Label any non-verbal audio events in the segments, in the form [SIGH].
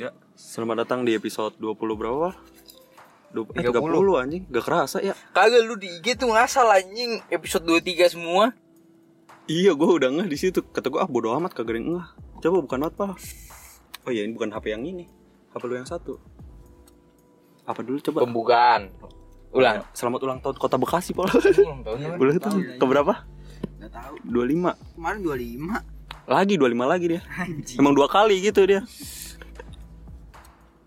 Ya, selamat datang di episode 20 berapa? Dua, eh, 30. 30 anjing, gak kerasa ya Kagak lu di IG tuh ngasal anjing episode 23 semua. Iya, gue udah ngeh di situ. Kata gue ah bodo amat kagak ada yang ngeh. Coba bukan apa? Oh iya, ini bukan HP yang ini. HP lu yang satu. Apa dulu coba? Pembukaan. Ulang. Selamat ulang tahun Kota Bekasi, Pol. Ulang tahun apa? [LAUGHS] Boleh tuh. Ke berapa? Gak tahu. 25. Kemarin 25. Lagi 25 lagi dia. Anjing. Emang dua kali gitu dia.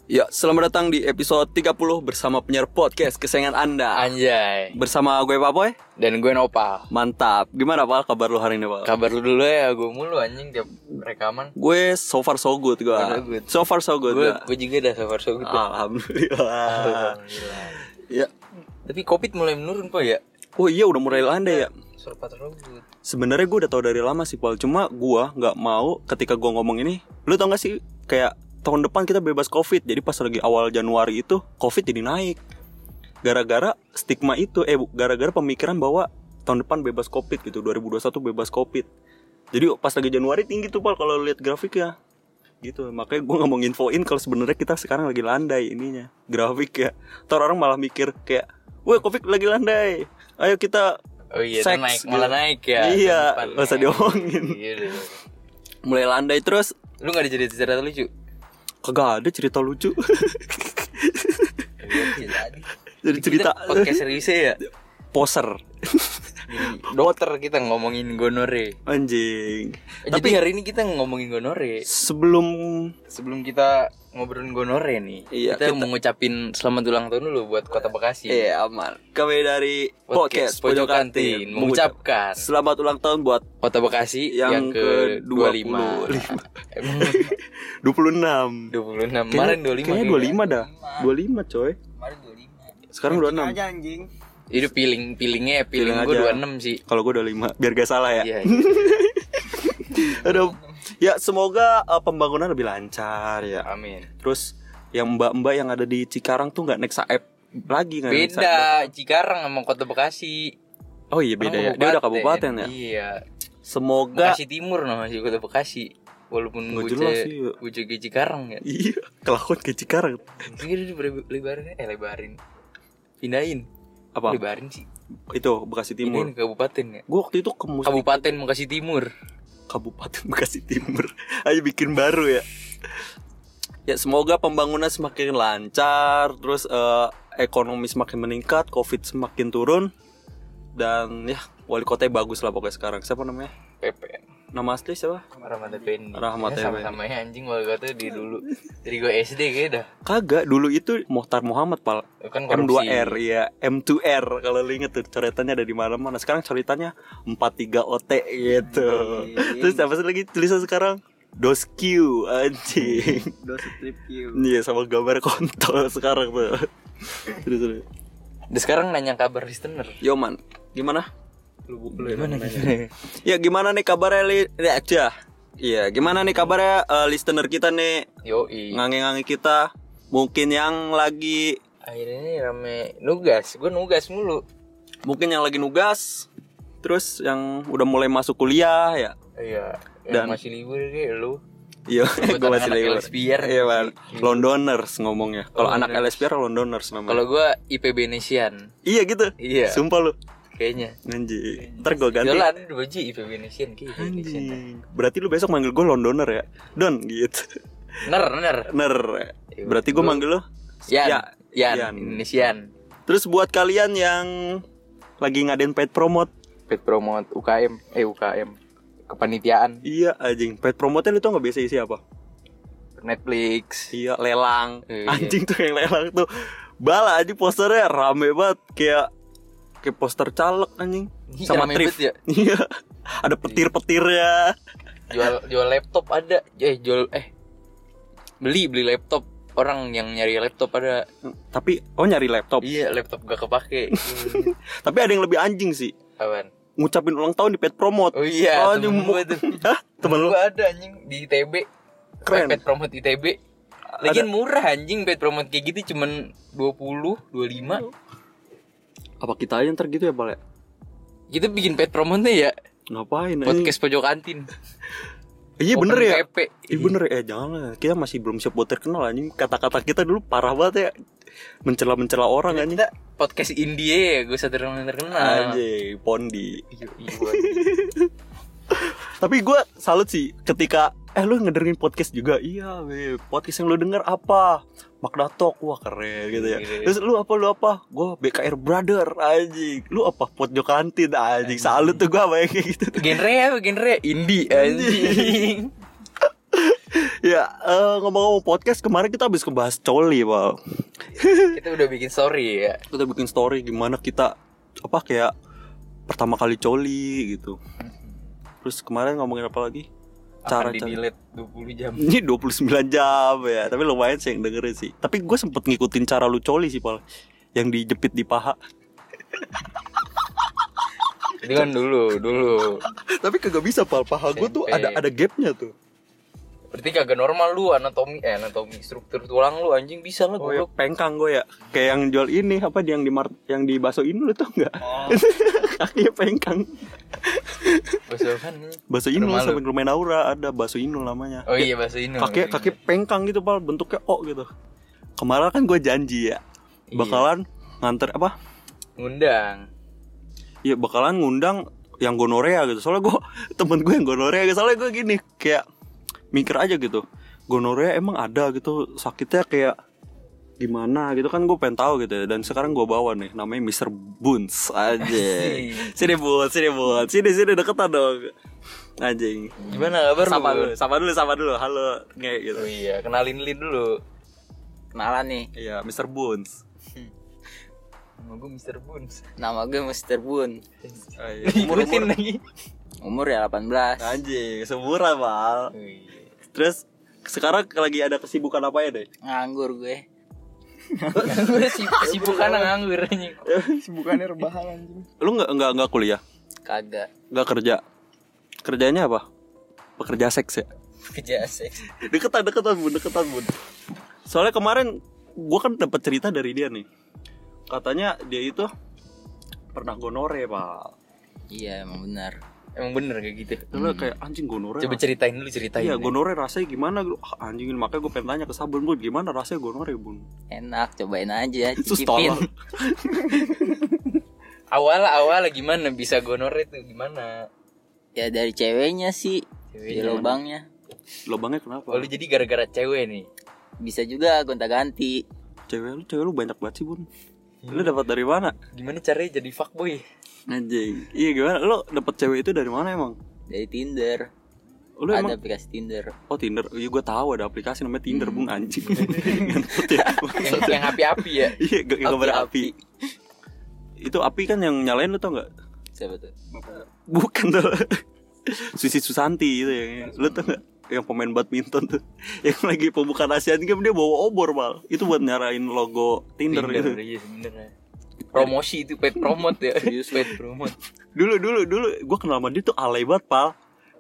Ya, selamat datang di episode 30 bersama penyiar podcast kesayangan Anda. Anjay. Bersama gue Papoy. Dan gue Nopal. Mantap. Gimana Pak kabar lu hari ini, Pak? Kabar lu dulu ya, gue mulu anjing tiap rekaman. Gue so far so good gue. So far so good. So far so good. Gue ya. gue juga dah so far so good. Alhamdulillah. Alhamdulillah. ya. Tapi covid mulai menurun po ya. Oh iya udah mulai landai ya. Surpat robot. Sebenarnya gue udah tau dari lama sih Paul. Cuma gue nggak mau ketika gue ngomong ini. Lu tau gak sih kayak tahun depan kita bebas covid. Jadi pas lagi awal Januari itu covid jadi naik. Gara-gara stigma itu, eh gara-gara pemikiran bahwa tahun depan bebas covid gitu. 2021 bebas covid. Jadi pas lagi Januari tinggi tuh Paul kalau lihat grafik ya. Gitu. Makanya gue nggak mau nginfoin kalau sebenarnya kita sekarang lagi landai ininya. Grafik ya. Ntar orang malah mikir kayak, "Wah, covid lagi landai. Ayo kita Oh iya, Seks, naik gitu. malah naik ya. Iya, nggak usah ya. diomongin. Iya, iya, iya. mulai landai terus Lu gak ada cerita-cerita lucu? Kagak ada cerita lucu. [LAUGHS] Iya, jadi. Cerita. Podcast seriusnya ya. poser [LAUGHS] Jadi dokter kita ngomongin gonore. anjing Eh, Jadi hari ini kita ngomongin gonore. sebelum Sebelum kita ngobrolin gonore nih, Iya, kita, kita- mau ngucapin selamat ulang tahun dulu buat Kota Bekasi. eh aman kami dari podcast, pojok kantin mengucapkan selamat ulang tahun buat Kota Bekasi yang, yang, ke ke 25. 25 [LAUGHS] Emang 26 26. Kemarin 25. kayaknya 25 dah 25 coy Kemarin 25. sekarang Cek 26 aja anjing. Itu feeling feelingnya Feeling feeling gue aja. 26 sih. kalau gue 25 biar gak salah ya Iya. [LAUGHS] Aduh. ya semoga uh, pembangunan lebih lancar ya Amin. terus yang mbak-mbak yang ada di Cikarang tuh nggak naik saeb lagi nggak. Beda Cikarang sama Kota Bekasi. Oh iya beda ya. Dia udah kabupaten ya. Iya. Semoga Bekasi Timur nah masih Kota Bekasi. Walaupun gue jelas sih, ya. gue ke Cikarang ya. iya [LAUGHS] kelakuan ke Cikarang. Jadi udah lebarin eh lebarin. Pindahin. Apa? Lebarin sih. Itu Bekasi Timur. Ke kabupaten ya. Gue waktu itu ke Mustika Kabupaten Bekasi Timur. Kabupaten [LAUGHS] Bekasi Timur. Ayo bikin baru ya. Ya semoga pembangunan semakin lancar, terus eh, ekonomi semakin meningkat, covid semakin turun, dan ya wali kotanya bagus lah pokoknya sekarang. Siapa namanya? PP. Nama asli siapa? Rahmat Effendi. Rahmat ya, sama-sama ya anjing wali kota di dulu. Dari gue SD kayak dah. Kagak, dulu itu Mohtar Muhammad pal. Kan korupsi. M2R ya, M2R kalau lu inget tuh coretannya ada di mana-mana. Sekarang coretannya 43 OT gitu. Terus apa sih lagi tulisan sekarang? Dosq anjing. Dos strip Q. Iya sama gambar kontol sekarang tuh. [LAUGHS] Terus terus. Dan sekarang nanya kabar listener. Yo man, gimana? Lu, lu Gimana gimana? [LAUGHS] Ya gimana nih kabarnya li ya, aja. Iya, gimana nih kabarnya eh, listener kita nih, Yoi. ngange-ngange kita? Mungkin yang lagi Akhirnya rame nugas. Gue nugas mulu. mungkin yang lagi nugas, terus yang udah mulai masuk kuliah ya. Iya. Dan- masih libur kayak lu. Iya, gue [LAUGHS] masih libur. LSPR. Iya, man. Iya. Londoners ngomongnya. Kalau anak. LSPR Londoners namanya. Kalau gue IPB Nesian. Iya gitu. Iya. Sumpah lu. Kayaknya. Anjing. Ntar gue ganti. Jalan ada baju IPB Nesian kayak IPB Nesian. Anjing. Berarti lu besok manggil gue Londoner ya? Don gitu. Ner, ner. Ner. Berarti gue manggil lu Yan. Ya, Yan. Yan. Indonesian. Terus buat kalian yang lagi ngadain paid promote, Pet promote UKM. Eh UKM. Kepanitiaan. iya anjing. Paid promote lu tau nggak biasa isi apa? Netflix. Iya, lelang. Iya. Anjing tuh yang lelang tuh. Bala aja posternya rame banget kayak kayak poster caleg anjing. Sama banget ya. Iya. [LAUGHS] Ada petir-petirnya. Jual jual laptop ada. Eh jual eh beli beli laptop orang yang nyari laptop ada. Tapi oh nyari laptop. Iya laptop gak kepake. [LAUGHS] Tapi ada yang lebih anjing sih. Apaan? Ngucapin ulang tahun di paid promote. Oh iya, Oh, temen gua tuh. [LAUGHS] Hah? Temen lu? Gua ada anjing di ITB. Keren. Pet promote ITB. Lagian murah anjing pet promote kayak gitu cuman 20, 25. Apa kita aja ntar gitu ya, Bal ya? Kita bikin pet promote ya Ngapain podcast pojok kantin. Iya bener ya. Iya bener ya, eh, jangan lah. Kita masih belum siap buat terkenal anjing. Kata-kata kita dulu parah banget ya. Mencela-mencela orang anjing. Kita podcast India ya, gue sadar terkenal terkenal. Anjing, Pondi. Iya, [LAUGHS] iya. Tapi gue salut sih ketika eh lu ngedengerin podcast juga. Iya, weh. Podcast yang lu denger apa? Makna Talk, wah keren gitu ya. Keren. Terus lu apa lu apa? Gue BKR Brother anjing. Lu apa? Pojok kantin anjing. Salut tuh gue apa yang kayak gitu. Genre apa genre? Indie anjing. [LAUGHS] ya, eh, ngomong-ngomong podcast kemarin kita habis ngebahas coli, Pak. Kita udah bikin story ya. Kita bikin story gimana kita apa kayak pertama kali coli gitu. Terus kemarin ngomongin apa lagi? Akan Cara-cara di delete 20 jam. Ini 29 jam ya. Tapi lumayan sih yang dengerin sih. Tapi gue sempet ngikutin cara lu coli sih Pal. Yang dijepit di paha. Itu kan dulu, dulu. Tapi kagak bisa Pal. Paha gue tuh ada ada gapnya tuh Berarti kagak normal lu anatomi eh anatomi struktur tulang lu anjing bisa lah Oh ya goblok. pengkang gue ya Kayak yang jual ini Apa yang di mar yang di bakso ini lu tau nggak? Oh. [LAUGHS] Kakinya pengkang Bahasa kan. Bakso Inul Rumah lu. sampai lumayan aura Ada bakso Inul namanya Oh iya bahasa ini. Kaki kaki pengkang gitu Pal Bentuknya O gitu Kemarin kan gue janji ya Iya. Bakalan nganter apa ngundang. Iya bakalan ngundang yang gonorea gitu Soalnya gue [LAUGHS] temen gue yang gonorea gitu Soalnya gue gini kayak mikir aja gitu Gonorea emang ada gitu sakitnya kayak gimana gitu kan gue pengen tahu gitu ya dan sekarang gue bawa nih namanya Mr. Boons aja [LAUGHS] sini Boons sini Boons sini sini deketan dong anjing Gimana kabar sama lu? dulu sama dulu sama dulu halo nge gitu Oh iya, kenalin Lin dulu. Kenalan nih, iya Mr. [LAUGHS] Boons Nama gue Mr. Boons. nama gue Mr. Bun Ah, iya. umur umur lagi. Umur ya 18 anjing seumuran mal Oh iya. Terus sekarang lagi ada kesibukan apa ya deh Nganggur gue. Gue sibuk sibuk kan nganggur anjing. Bukannya rebahan anjing. lu nggak nggak nggak kuliah? Kagak. Nggak kerja? Kerjanya apa? Pekerja seks ya? Kerja seks. deketan deketan bun deketan bun. Soalnya kemarin gua kan dapat cerita dari dia nih. Katanya dia itu pernah gonore pak. Iya emang benar Emang bener kayak gitu. Soalnya kayak anjing gonore Coba ceritain dulu ceritain. iya deh. gonore rasanya gimana Ah, anjingin makanya gue pengen tanya ke sabun bun gimana rasanya gonore bun Enak cobain aja [LAUGHS] Cicipin. Awal [LAUGHS] awal gimana bisa gonore tuh gimana? Ya dari ceweknya sih Di Ceweknya. lubangnya lubangnya kenapa Oh lu jadi gara-gara cewek nih. Bisa juga gonta ganti cewek lu cewek lu banyak banget sih bun lu dapat dari mana Gimana caranya jadi fuckboy? Anjing iya gimana lu dapat cewek itu dari mana emang Dari Tinder lu Ada emang aplikasi Tinder Oh Tinder, iya gue tahu ada aplikasi namanya Tinder bung anjing. [LAUGHS] Ya. [LAUGHS] yang yang api-api ya. [LAUGHS] Iya, yang gambar api. Itu api kan yang nyalain lu tau nggak? Siapa tuh? Bukan tuh. Susi Susanti itu yang lu tau nggak? Yang pemain badminton tuh Yang lagi pembukaan Asian Games dia bawa obor mal Itu buat nyarain logo Tinder, gitu iya sebenernya. Promosi itu paid promote ya. Serius paid promote. Dulu dulu dulu Gue kenal sama dia tuh alay banget pal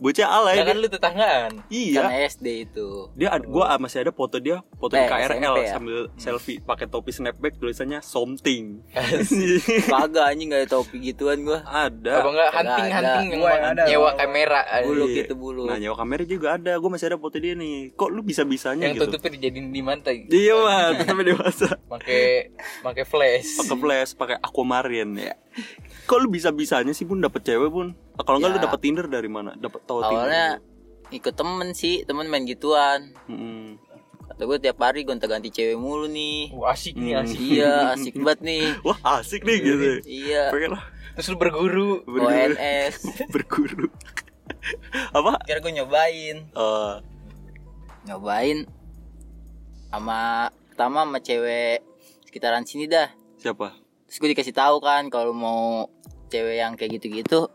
Bocah alay Ya kan lu tetanggaan. Iya. Kan SD itu. Dia ada, gua masih ada foto dia foto di Eh, KRL SMP ya? sambil selfie pakai topi snapback tulisannya something. [LAUGHS] Kagak anjing gak ada topi gituan gue ada. Apa enggak hunting ada. hunting yang Gua yang ada, nyewa gua- kamera Bulu Iya. gitu bulu nah nyawa kamera juga ada. Gue masih ada foto dia nih. Kok lu bisa bisanya yang gitu? tutupnya dijadiin di mantai. iya mas. Sampai dewasa. Pakai pakai flash. pakai flash pakai aquamarine ya [LAUGHS] kok lu bisa bisanya sih bun dapet cewek bun? Ah, kalau enggak lu Ya. dapet tinder dari mana? Dapet tahu tinder Awalnya ikut temen sih Temen main gituan. Mm-mm. Kata gue tiap hari gonta ganti cewek mulu nih. Wah, asik nih Hmm. asik. Iya asik banget nih. [LAUGHS] Wah asik nih gitu Iya. Pengen lah. Terus lu berguru. berguru ONS [LAUGHS] berguru. Apa? Kira gue nyobain. Eh, Nyobain sama Pertama sama cewek Sekitaran sini dah. Siapa? Terus gue dikasih tahu kan Kalau mau cewek yang kayak gitu-gitu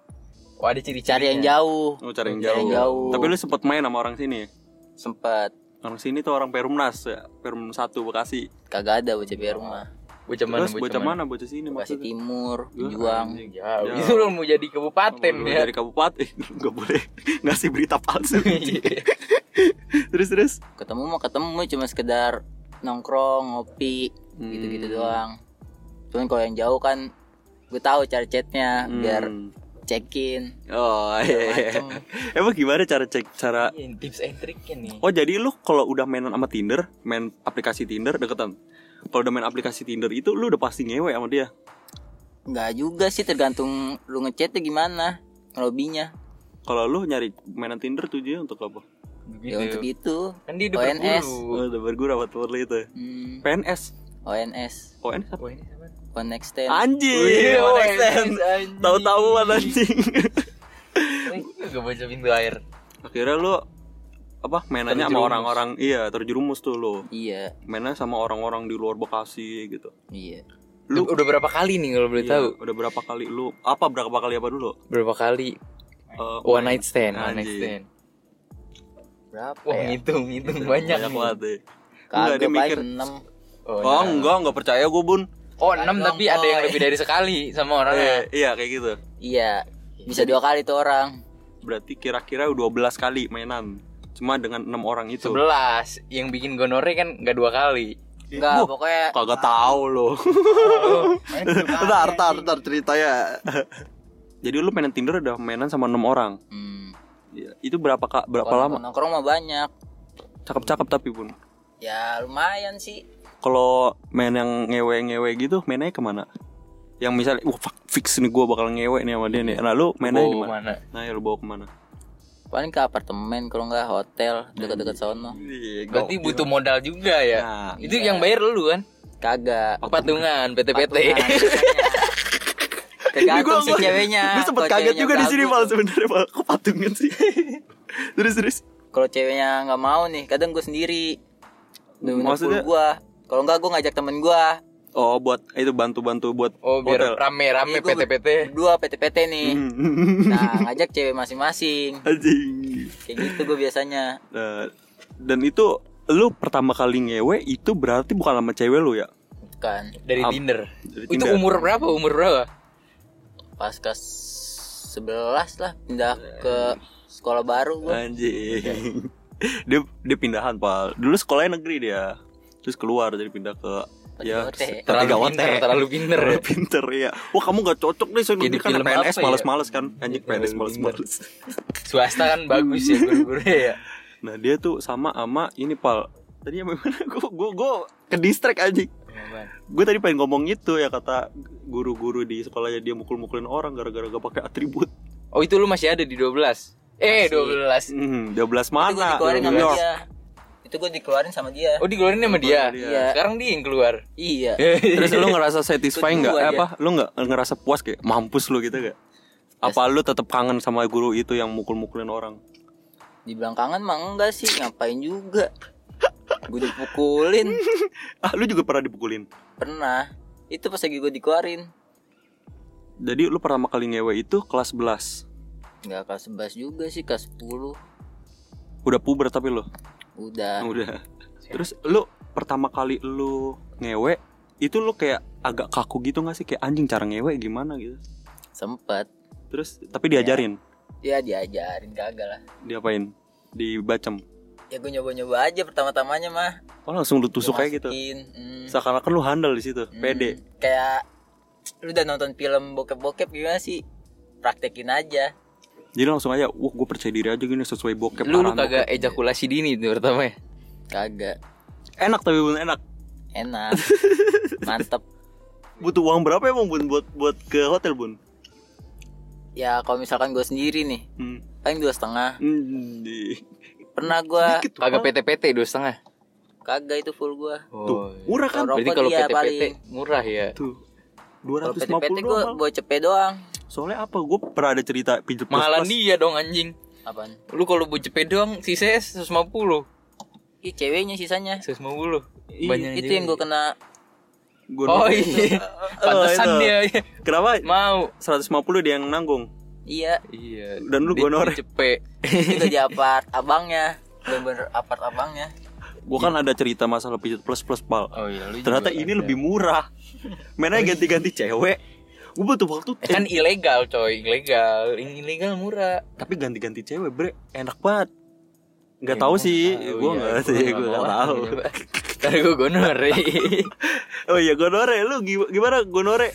Wah, ada ciri-ciri. Cari yang jauh Oh, cari yang Cari jauh. yang jauh. Tapi lu sempet main sama orang sini ya? Sempet Orang sini tuh orang Perumnas ya, Perum 1 Bekasi. Kagak ada bocah biar rumah Bocah mana Terus bocah mana? Bocah sini Bekasi maksudnya. Timur Juang. Jauh. Itu lu mau jadi kabupaten Lu ya. Dari kabupaten [LAUGHS] Gak boleh ngasih berita palsu [LAUGHS] Iya. Terus terus Ketemu mah ketemu cuma sekedar Nongkrong, ngopi Hmm. Gitu-gitu doang Cuman kalau yang jauh kan Gue tahu cara chatnya Biar Hmm. cekin Oh iya. macem [LAUGHS] Emang gimana cara cek cara Iya, tips and triknya nih. Oh jadi lu kalau udah mainan sama Tinder, main aplikasi Tinder deketan. Kalau udah main aplikasi Tinder itu lu udah pasti ngewe sama dia. nggak juga sih tergantung lu ngechatnya gimana lobbynya Kalau lu nyari mainan Tinder tujuannya untuk apa? Gitu. ya untuk itu Kan dia udah ONS. berburu. Oh, udah berguna buat perlu itu. hmm, PNS. ONS ONS apa? Wah, one extend Anjing. Wih, Oh, ONS, extend. anjing. Tahu-tahu anjing. Gak baca pintu air. Akhirnya lu apa mainannya sama orang-orang iya terjerumus tuh lu iya mainnya sama orang-orang di luar Bekasi gitu iya Lu- udah berapa kali nih kalau boleh Iya, tahu? udah berapa kali lu apa berapa kali apa dulu Berapa kali Eh, one night stand, one night stand. berapa Wah, ya ngitung, ngitung [LAUGHS] banyak. banyak banget deh Enggak, kagak dia mikir. enam Oh, oh nah. enggak enggak percaya gue bun Oh, 6 Dong, tapi ada yang lebih dari sekali sama orangnya. Eh, iya kayak gitu. Iya bisa dua kali tuh orang. Berarti kira-kira 12 kali mainan. Cuma dengan enam orang itu. 11 yang bikin gonore kan nggak dua kali. Enggak, Wah, pokoknya kagak tahu lo. [LAUGHS] Main tujuh kali, tar tar anjing. tar ceritanya. [LAUGHS] Jadi lu mainan Tinder udah mainan sama enam orang? Hmm, Iya, itu berapa kak berapa kalau lama? nongkrong mah banyak. Cakep-cakep tapi pun ya lumayan sih kalau main yang ngewe-ngewe gitu mainnya ke mana yang misalnya wah fuck, fix nih gue bakal ngewe nih sama dia nih nah lu mainnya gimana mana? nah ya lu bawa ke mana paling ke apartemen kalau nggak hotel dekat-dekat sono Iya, Berarti butuh modal juga ya. Nah, Itu iya. yang bayar lu kan? kagak Patungan, PT-PT. [LAUGHS] Tergantung si ceweknya Gue sempet kaget ceweknya juga di sini mal sebenarnya mal kok patungan sih. [LAUGHS] terus terus. kalau ceweknya nggak mau nih kadang gue sendiri Maksudnya- gua kalau nggak gue ngajak temen gua Oh buat itu bantu-bantu buat Oh, biar hotel. rame-rame gua PT-PT. berdua PT-PT nih Hmm. nah ngajak cewek masing-masing Anjing. kayak gitu gue biasanya Nah, dan itu lu pertama kali ngewe itu berarti bukan sama cewek lu ya? kan Dari Am- Tinder. dari Itu Tinder. umur berapa? Umur berapa? pas kelas 11 lah pindah ke sekolah baru gue Anjing. dia dia pindahan pal. Dulu sekolahnya negeri dia. Terus keluar jadi pindah ke ya Patigaote. Terlalu pinter, terlalu pinter ya. Terlalu pinter ya. Wah kamu gak cocok nih soalnya kan PNS ya? males-males kan. Anjing PNS males-males. Swasta kan bagus ya guru-guru ya. [LAUGHS] Nah dia tuh sama ama ini pal. Tadi yang [LAUGHS] mana? Gue gue gue ke distract anjing. Gue tadi pengen ngomong itu ya kata guru-guru di sekolahnya dia mukul-mukulin orang gara-gara gak pakai atribut. Oh, itu lu masih ada di 12. Eh, Masih. 12. Hmm, 12 itu gue mana? New York. Itu gue dikeluarin sama dia Oh, dikeluarin sama dia. Dia. Iya. Sekarang dia yang keluar. iya [LAUGHS] Terus lu ngerasa satisfying nggak? Eh, apa? Lu nggak ngerasa puas kayak mampus lu gitu gak? Apa lu tetap kangen sama guru itu yang mukul-mukulin orang? dibilang kangen mah enggak sih ngapain juga gue dipukulin [LAUGHS] Ah, lu juga pernah dipukulin. pernah itu pas lagi gue dikeluarin Jadi lu pertama kali ngewe itu kelas 11. nggak kelas 11 juga sih kelas 10 Udah puber tapi lu. Udah Udah. Terus lu pertama kali lu ngewe itu lu kayak agak kaku gitu gak sih kayak anjing cara ngewe gimana gitu. sempet Terus tapi diajarin, ya diajarin kagak lah diapain? Dibacem. ya gue nyoba-nyoba aja pertama-tamanya mah Oh langsung lu tusuk kayak gitu. hmm. Seakan-akan lu handal di situ, Hmm, pede. kayak lu udah nonton film bokep-bokep gimana sih praktekin aja Jadi langsung aja, wah gue percaya diri aja gini sesuai bokep. Lu lu kagak bokep." ejakulasi dini tuh pertama ya. kagak Enak tapi bun enak. enak [LAUGHS] mantep Butuh uang berapa emang bun buat buat ke hotel bun? ya kalau misalkan gue sendiri nih Hmm. paling dua setengah Hmm, di- pernah gue Kagak Bang. PT-PT dua setengah. kagak itu full gue Tuh, murah kan? Berarti kalau PT-PT paling. murah ya. Tuh. kalau 250 PT-PT gue doang. Bang. bawa cepet doang Soalnya apa? Gue pernah ada cerita plus Mahalan plus. dia dong anjing. apaan Lu kalau buat cepet doang sisanya 150. Ih ceweknya sisanya 150. Iya, Banyak itu yang gue kena Gua Oh iya. Oh, Pantesan itu. dia Kenapa? mau. 150 dia yang nanggung. iya Iya. Dan lu gonore. dia Cepet. itu di apart abangnya bener-bener apart abangnya Gue kan ada cerita masalah pijet plus plus pal. Oh iya, lu Ternyata ini ada. lebih murah. Mainnya ganti-ganti cewek. Gue butuh waktu. Eh, kan ilegal coy, ilegal. Ilegal murah. tapi ganti-ganti cewek bre enak banget nggak Ya, tahu gua sih gue ya. nggak sih gue nggak tahu [LAUGHS] Ntar gue gonore. [LAUGHS] oh iya gonore lu gi- gimana gonore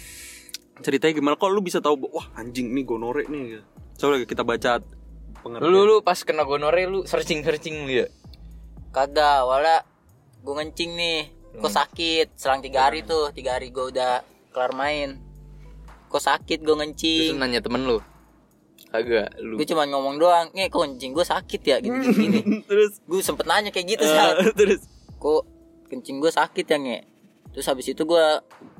ceritanya gimana kok lu bisa tahu wah anjing nih gonore nih gitu. coba kita baca pengertian Lu lu pas kena gonore lu searching searching lu ya. Kagak, wala gue ngencing nih. Kok sakit, selang tiga hari tuh, tiga hari gue udah kelar main. Kok sakit gue Terus ngencing. lu nanya temen lu. Kagak lu. Gue cuma ngomong doang, nge kok kencing gue sakit ya gini gini. gini. terus gue sempet nanya kayak gitu eh, saat [LAUGHS] terus kok kencing gue sakit ya nge. Terus habis itu gue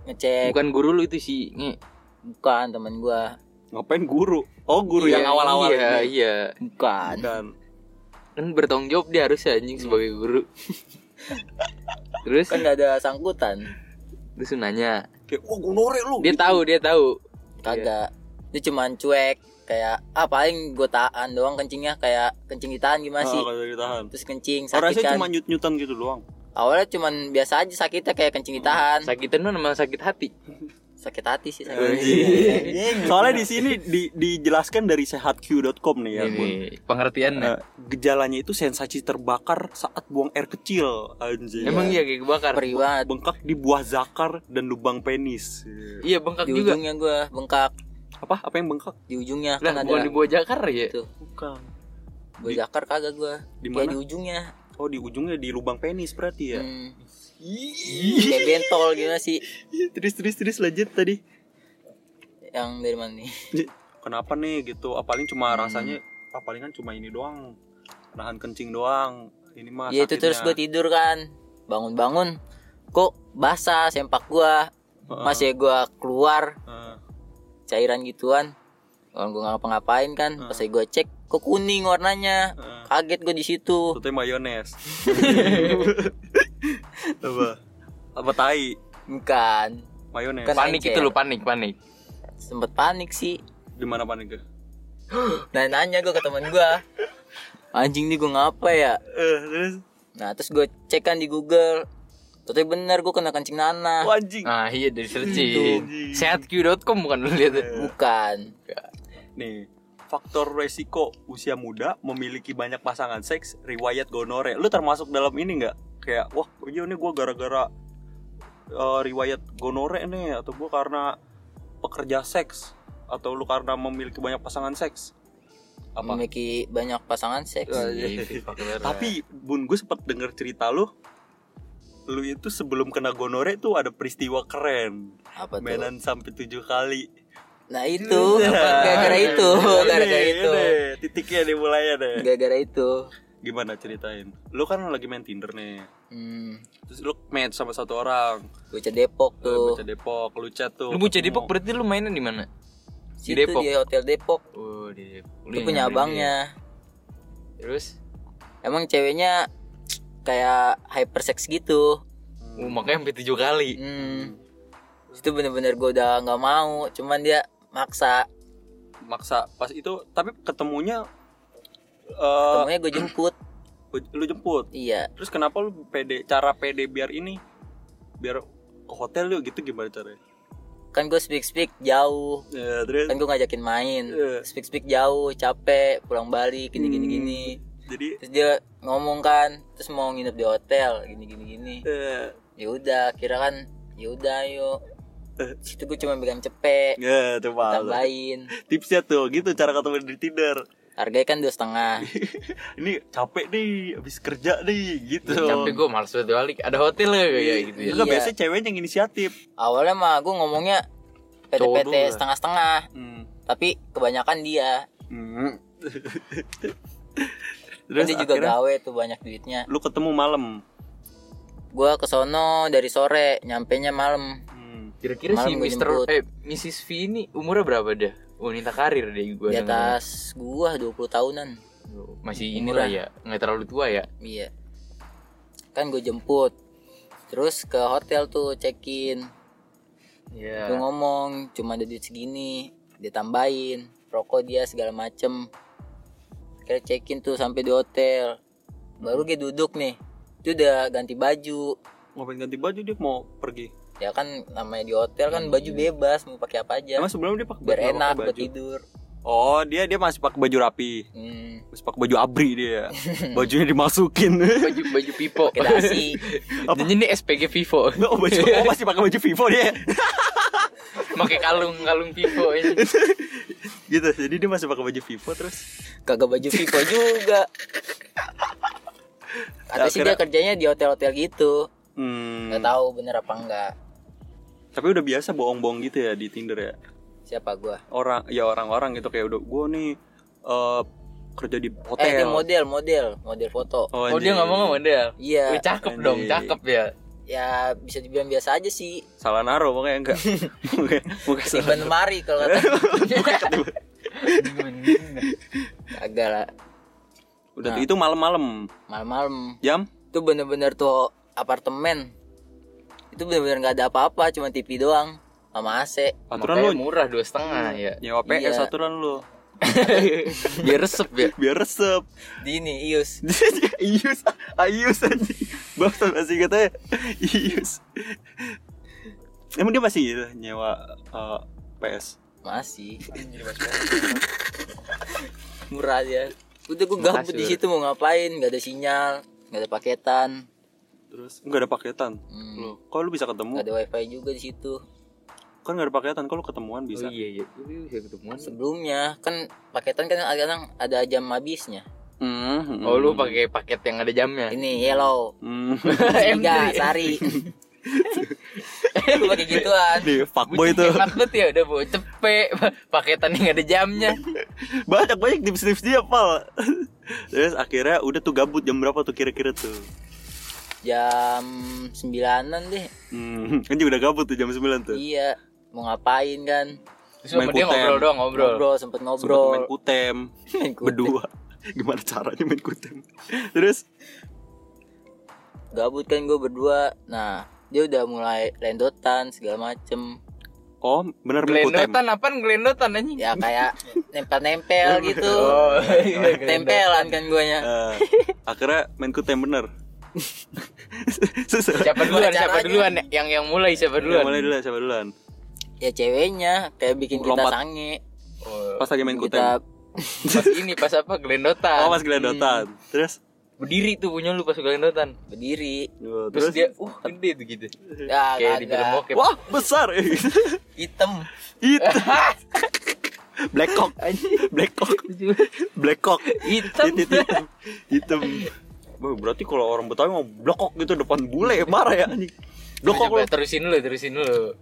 ngecek Bukan guru lu itu sih. Nge. bukan temen gue, ngapain guru oh guru Iya, yang awal-awal Iya, ini iya. bukan. dan Kan bertanggung jawab dia harusnya anjing sebagai guru. [LAUGHS] Terus Kan gak ada sangkutan. terus nanya. Kayak wah gonore lu Dia gitu. tahu, dia tahu. Kagak. Dia cuman cuek kayak ah paling gue tahan doang kencingnya kayak kencing ditahan gimana sih? Ah, kalau ditahan Terus kencing oh, sakit rasanya kan. cuma nyut-nyutan gitu doang Awalnya cuman biasa aja sakitnya kayak kencing ditahan. Sakitan lu nama sakit hati. Sakit hati sih sakit. Anjing. soalnya di sini di, dijelaskan dari sehatq.com nih ya Bun. Ini pengertiannya. Eh, gejalanya itu sensasi terbakar saat buang air kecil anjing Emang iya kayak kebakar. Perih banget. bengkak di buah zakar dan lubang penis Iya bengkak Di juga. ujungnya gue bengkak apa apa yang bengkak di ujungnya Lah kan bukan ada di buah jakar ya. tuh. bukan Gue jakar kagak gue. Di mana? di ujungnya. oh di ujungnya di lubang penis berarti ya Hmm. Kayak bentol gimana sih? terus terus terus lanjut tadi Yang dari mana nih? kenapa nih gitu ah, paling cuma rasanya ah, paling kan cuma ini doang nahan kencing doang ini mah Ya itu terus gue tidur kan. Bangun-bangun kok basah sempak gua. Masih gua keluar Eh, cairan gituan. Kalau gue ngapa-ngapain kan, pas gue cek kok kuning warnanya. Heeh. Kaget gue di situ. itu mayones [LAUGHS] apa? Apa tai? Bukan. mayones Kan Panik encer. itu lu panik, panik. Sempet panik sih. gimana panik ke [GASPS] Nah nanya gue ke temen gue Anjing nih gue ngapa ya? Eh terus? Nah terus gue cek kan di Google. Ternyata bener gue kena kencing nanah. Wah, anjing. Nah iya dari searching. Sehatq.com bukan lu lihat. Bukan. Nih faktor resiko usia muda memiliki banyak pasangan seks riwayat gonore lu termasuk dalam ini nggak kayak wah iya nih gue gara-gara eh, riwayat gonore nih atau gue karena pekerja seks atau lu karena memiliki banyak pasangan seks. Apa? Memiliki banyak pasangan seks. Tapi bun gue sempet denger cerita lu lu itu sebelum kena gonore tuh ada peristiwa keren. Apa tuh? Mainan sampai tujuh kali. Nah itu. Gara-gara itu. Gara-gara itu. ini, titiknya nih mulainya deh. Gara-gara itu gimana ceritain lu kan lagi main tinder nih Hmm terus lu match sama satu orang Bocah Depok lu tuh baca Depok lu chat tuh Lu bocah ketemu. Depok berarti lu mainnya di mana? Di Depok. di Hotel Depok Oh, di Depok. Lu punya abangnya dia. Terus Emang ceweknya Kayak hypersex gitu Oh, makanya sampai tujuh kali. Hmm Itu bener-bener gue udah nggak mau Cuman dia maksa maksa pas itu tapi ketemunya eh Temunya gue jemput. [CLEARS THROAT] lu jemput. Iya. Terus kenapa lu pede cara pede biar ini biar ke hotel yuk gitu gimana caranya? Kan gue speak speak jauh. Ya, terus? Kan gue ngajakin main. Iya. speak speak jauh capek pulang balik gini gini gini. Jadi? Terus dia ngomong kan terus mau nginep di hotel gini gini gini. Eh, ya udah kira kan ya udah ayo Eh. situ gue cuma pegang cepet. Ya coba tambahin [LAUGHS] tipsnya tuh gitu cara ketemu di tinder harganya kan dua setengah [LAUGHS] ini capek nih habis kerja nih gitu Capek gue males banget balik. Ada hotel ya kayak gitu ya. Enggak Iya. biasanya ceweknya yang inisiatif awalnya mah gue ngomongnya PT Cowok PT dulu lah. setengah setengah hmm. tapi kebanyakan dia Hmm. [LAUGHS] kan dia juga gawe tuh banyak duitnya lu ketemu malam gue kesono dari sore nyampe nya malam. Kira-kira si Mister eh Mrs. V ini umurnya berapa dah? Wanita karir deh gue di atas gua 20 tahunan. Masih inilah ya, nggak terlalu tua ya. iya. Kan gue jemput. Terus ke hotel tuh check in Iya. gue ngomong cuma ada duit segini. Dia tambahin rokok dia segala macem. Kira check in tuh sampai di hotel. Baru dia duduk nih. Itu udah ganti baju. Ngapain ganti baju dia? Mau pergi ya kan namanya di hotel kan baju bebas mau pakai apa aja. Emang sebelum dia pakai biar baju- enak buat tidur oh dia dia masih pakai baju rapi. Hmm, masih pakai baju abri dia. [LAUGHS] Bajunya dimasukin. Baju baju Vivo. pakai dasi. [LAUGHS] Dan ini SPG Vivo. oh, baju [LAUGHS] oh, masih pakai baju Vivo dia. Pakai kalung kalung Vivo ini. Gitu jadi dia masih pakai baju Vivo terus? Kagak baju Vivo juga. Atau sih dia kerjanya di hotel-hotel gitu. Hmm, Nggak tahu bener apa enggak. tapi udah biasa bohong-bohong gitu ya di Tinder ya Siapa gua? orang ya orang-orang gitu kayak udah gue nih eh, kerja di Eh, hotel dia model, model, model foto. oh anjing. dia ngomong model Iya. Wih, cakep dong Anjing. cakep ya Ya bisa dibilang biasa aja sih. salah naro pokoknya enggak [LAUGHS] Bukan- bukan salah lemari kalau kata. [LAUGHS] Kagak lah. udah Nah. itu malam-malam Malam-malam. jam Itu bener-bener tuh apartemen. Itu bener-bener nggak ada apa-apa, cuma TV doang sama AC. aturan Makanya lu murah dua setengah ya nyewa PS Iya. aturan lu [LAUGHS] biar resep ya biar resep Di ini [LAUGHS] Ius. Ius Ayus anjing Bahasa masih katanya Ius Emang dia masih gitu, nyewa eh, PS Masih. Murah aja. Udah gue gabut di situ mau ngapain? Gak ada sinyal, gak ada paketan, Terus nggak ada paketan Hmm. Loh, kok lu bisa ketemu? gak ada wifi juga di situ. Kan nggak ada paketan, kok lu ketemuan bisa? oh iya iya bisa ketemuan Sebelumnya kan paketan kan kadang ada jam habisnya. Hmm, oh lu pakai paket yang ada jamnya Ini yellow, Hmm. [LAUGHS] tiga sari. [LAUGHS] Lu pakai gituan. Nih, fuckboy tuh Hemat banget ya udah bawa cepet paketan yang ada jamnya [LAUGHS] Banyak-banyak tips-tips dia, Pal Terus akhirnya udah tuh gabut jam berapa tuh kira-kira tuh Jam sembilanan deh. Hmm, kan juga udah gabut tuh jam 9 tuh Iya, mau ngapain kan? terus Main dia kutem. ngobrol doang ngobrol Ngobrol, sempet Sempet ngobrol. main kutem [LAUGHS] Main kutem. Berdua [LAUGHS] Gimana caranya main kutem Terus Gabut kan gue berdua. Nah, dia udah mulai lendotan segala macem. Oh bener main kutem Gelendotan apaan gelendotan anjing Ya kayak nempel-nempel [LAUGHS] gitu. Oh, iya, Tempelan kan guanya. Eh, Akhirnya main kutem bener Siapa duluan siapa duluan? Yang yang mulai siapa Duluan. duluan? Mulai dulu siapa duluan? Ya ceweknya. Kayak bikin kita Lompat. sange. Oh, Pas lagi main kutem Kita pas ini pas apa? Gelendotan Oh pas gelendotan Terus? Berdiri tuh punya lu pas gelendotan berdiri. oh, terus, Terus? dia uh gede tuh gitu. Ya, kayak di film bokep. Wah besar. [LAUGHS] Hitam. Itu [LAUGHS] Black cock. Black cock. Black cock. Hitam. [LAUGHS] Hitam. Hitam Wah, Berarti kalau orang Betawi mau blokok gitu depan bule [LAUGHS] marah ya anjing. Blokok lu. terusin dulu terusin dulu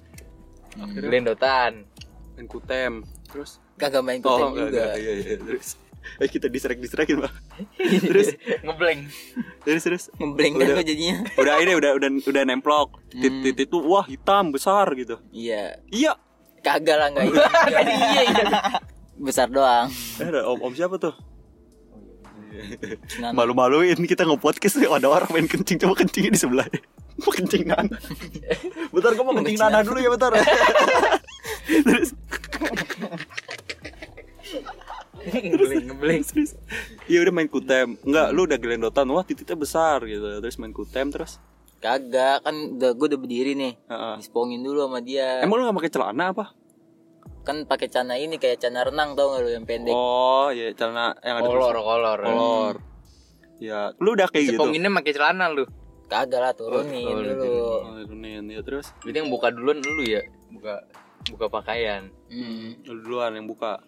gelendotan Main kutem. Terus Kagak main Oh, kutem enggak, juga. enggak, iya, iya, terus. Eh kita distract-distractin, Pak. [LAUGHS] terus ngeblank terus terus Ngebleng Udah. kan jadinya. udah ini udah udah udah nemplok. Hmm. Titit itu wah hitam besar gitu. Iya. Iya. Kagak lah enggak [LAUGHS] iya iya Besar doang. Eh, ada om om siapa tuh? Malu-maluin kita nge-podcast nih, ada orang main kencing coba kencingnya di sebelah. [LAUGHS] Mau kencing Nana. [LAUGHS] bentar gua mau kencing Nana dulu ya bentar. terus terus iya udah main kutem enggak lu udah gelendotan wah titiknya besar gitu terus main kutem terus Kagak kan udah gue udah berdiri nih. Heeh. Dispongin dulu sama dia. emang lu gak pakai celana apa kan pakai celana ini kayak celana renang tau gak lu yang pendek. oh ya celana yang ada kolor kolor. Kolor. Ya lu udah kayak gitu? Seponginnya pakai celana lu? Kagak lah turunin Oh, oh, dulu. oh, turunin. Ya terus? Jadi yang buka duluan lu ya? Buka buka pakaian. Hmm. lu duluan yang buka.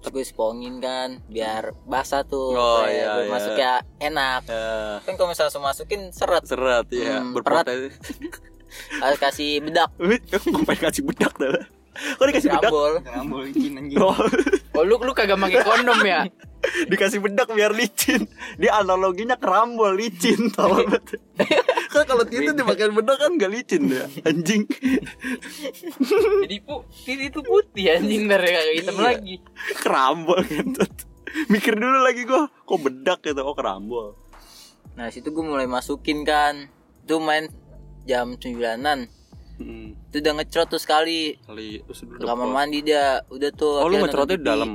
Terus gue spongin kan biar basah tuh. Oh, Kayak iya, iya. Masuknya enak. ya. Kan kalau misalnya langsung masukin seret. Seret ya Hmm, [LAUGHS] harus kasih bedak. [LAUGHS] Ngapain kasih bedak dah kok dikasih bedak rambol. Licin anjing. oh, Oh lu lu kagak pakai kondom ya? [LAUGHS] dikasih bedak biar licin dia analoginya kerambol licin tau banget [LAUGHS] kan kalau tidur dipakai bedak kan gak licin ya anjing [LAUGHS] Jadi pu titi itu putih anjing dari kagak hitam Iya. lagi. kerambol gitu mikir dulu lagi gua kok bedak gitu oh kerambol Nah situ gue mulai masukin kan. Itu main jam sembilanan. Hmm. Itu udah ngecrot tuh sekali. kali terus Ke kamar mandi dia. Udah tuh. oh lu ngecrotnya di dalam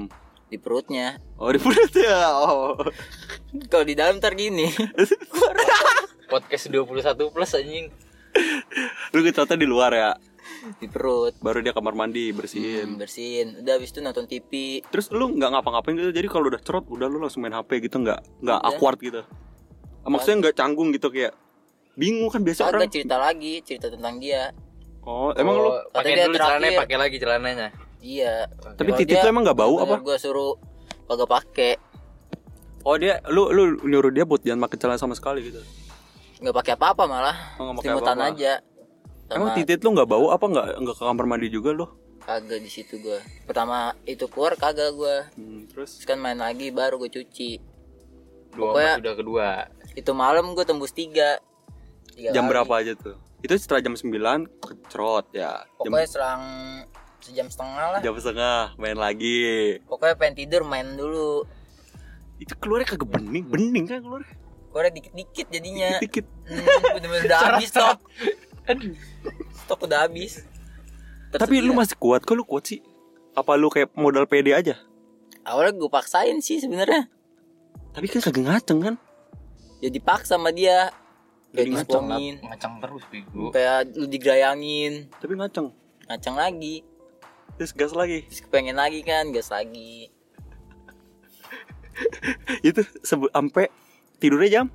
Di perutnya. oh di perut ya oh [LAUGHS] Kalau di dalam ntar gini. [LAUGHS] Podcast 21 plus anjing. lu ngecrotnya di luar ya di perut. baru dia kamar mandi Hmm, bersihin bersihin. Udah habis itu nonton TV. terus lu nggak ngapa-ngapain gitu jadi kalau udah cerot udah lu langsung main HP gitu nggak nggak awkward gitu maksudnya nggak canggung gitu kayak bingung kan biasa Kagak orang cerita lagi, cerita tentang dia. Oh, emang lu Oh, pakai dulu celananya, pakai lagi celananya. iya Tapi titit lu emang nggak bau apa? gue suruh kagak pakai Oh, dia lu lu nyuruh dia buat jangan pakai celana sama sekali gitu. nggak pakai apa-apa malah Oh, apa-apa. aja Emang sama titit lu nggak bau apa nggak nggak ke kamar mandi juga lu? kagak di situ gue pertama itu keluar kagak gue Hmm, terus terus kan main lagi baru gue cuci Dua Pokoknya- udah kedua. itu malam gue tembus tiga Tiga jam kali. berapa aja tuh? Itu setelah jam 9 kecrot ya. Jam, pokoknya selang sejam setengah lah jam setengah main lagi. pokoknya pengen tidur main dulu Itu keluarnya kagak bening, bening kan keluar. keluar dikit-dikit jadinya Dikit. hmm, bener-bener udah habis stok stok [LAUGHS] udah habis Terus Tapi lu dia- masih kuat, kok lu kuat sih? Apa lu kayak modal pede aja? awalnya gue paksain sih sebenarnya Tapi kan kagak ngaceng kan? ya dipaksa sama dia kayak ngaceng, dispongin Ngacang terus bego. kayak lu digerayangin Tapi ngaceng. ngacang lagi Terus gas lagi. terus kepengen lagi kan gas lagi [LAUGHS] Itu sebe- sampai tidurnya jam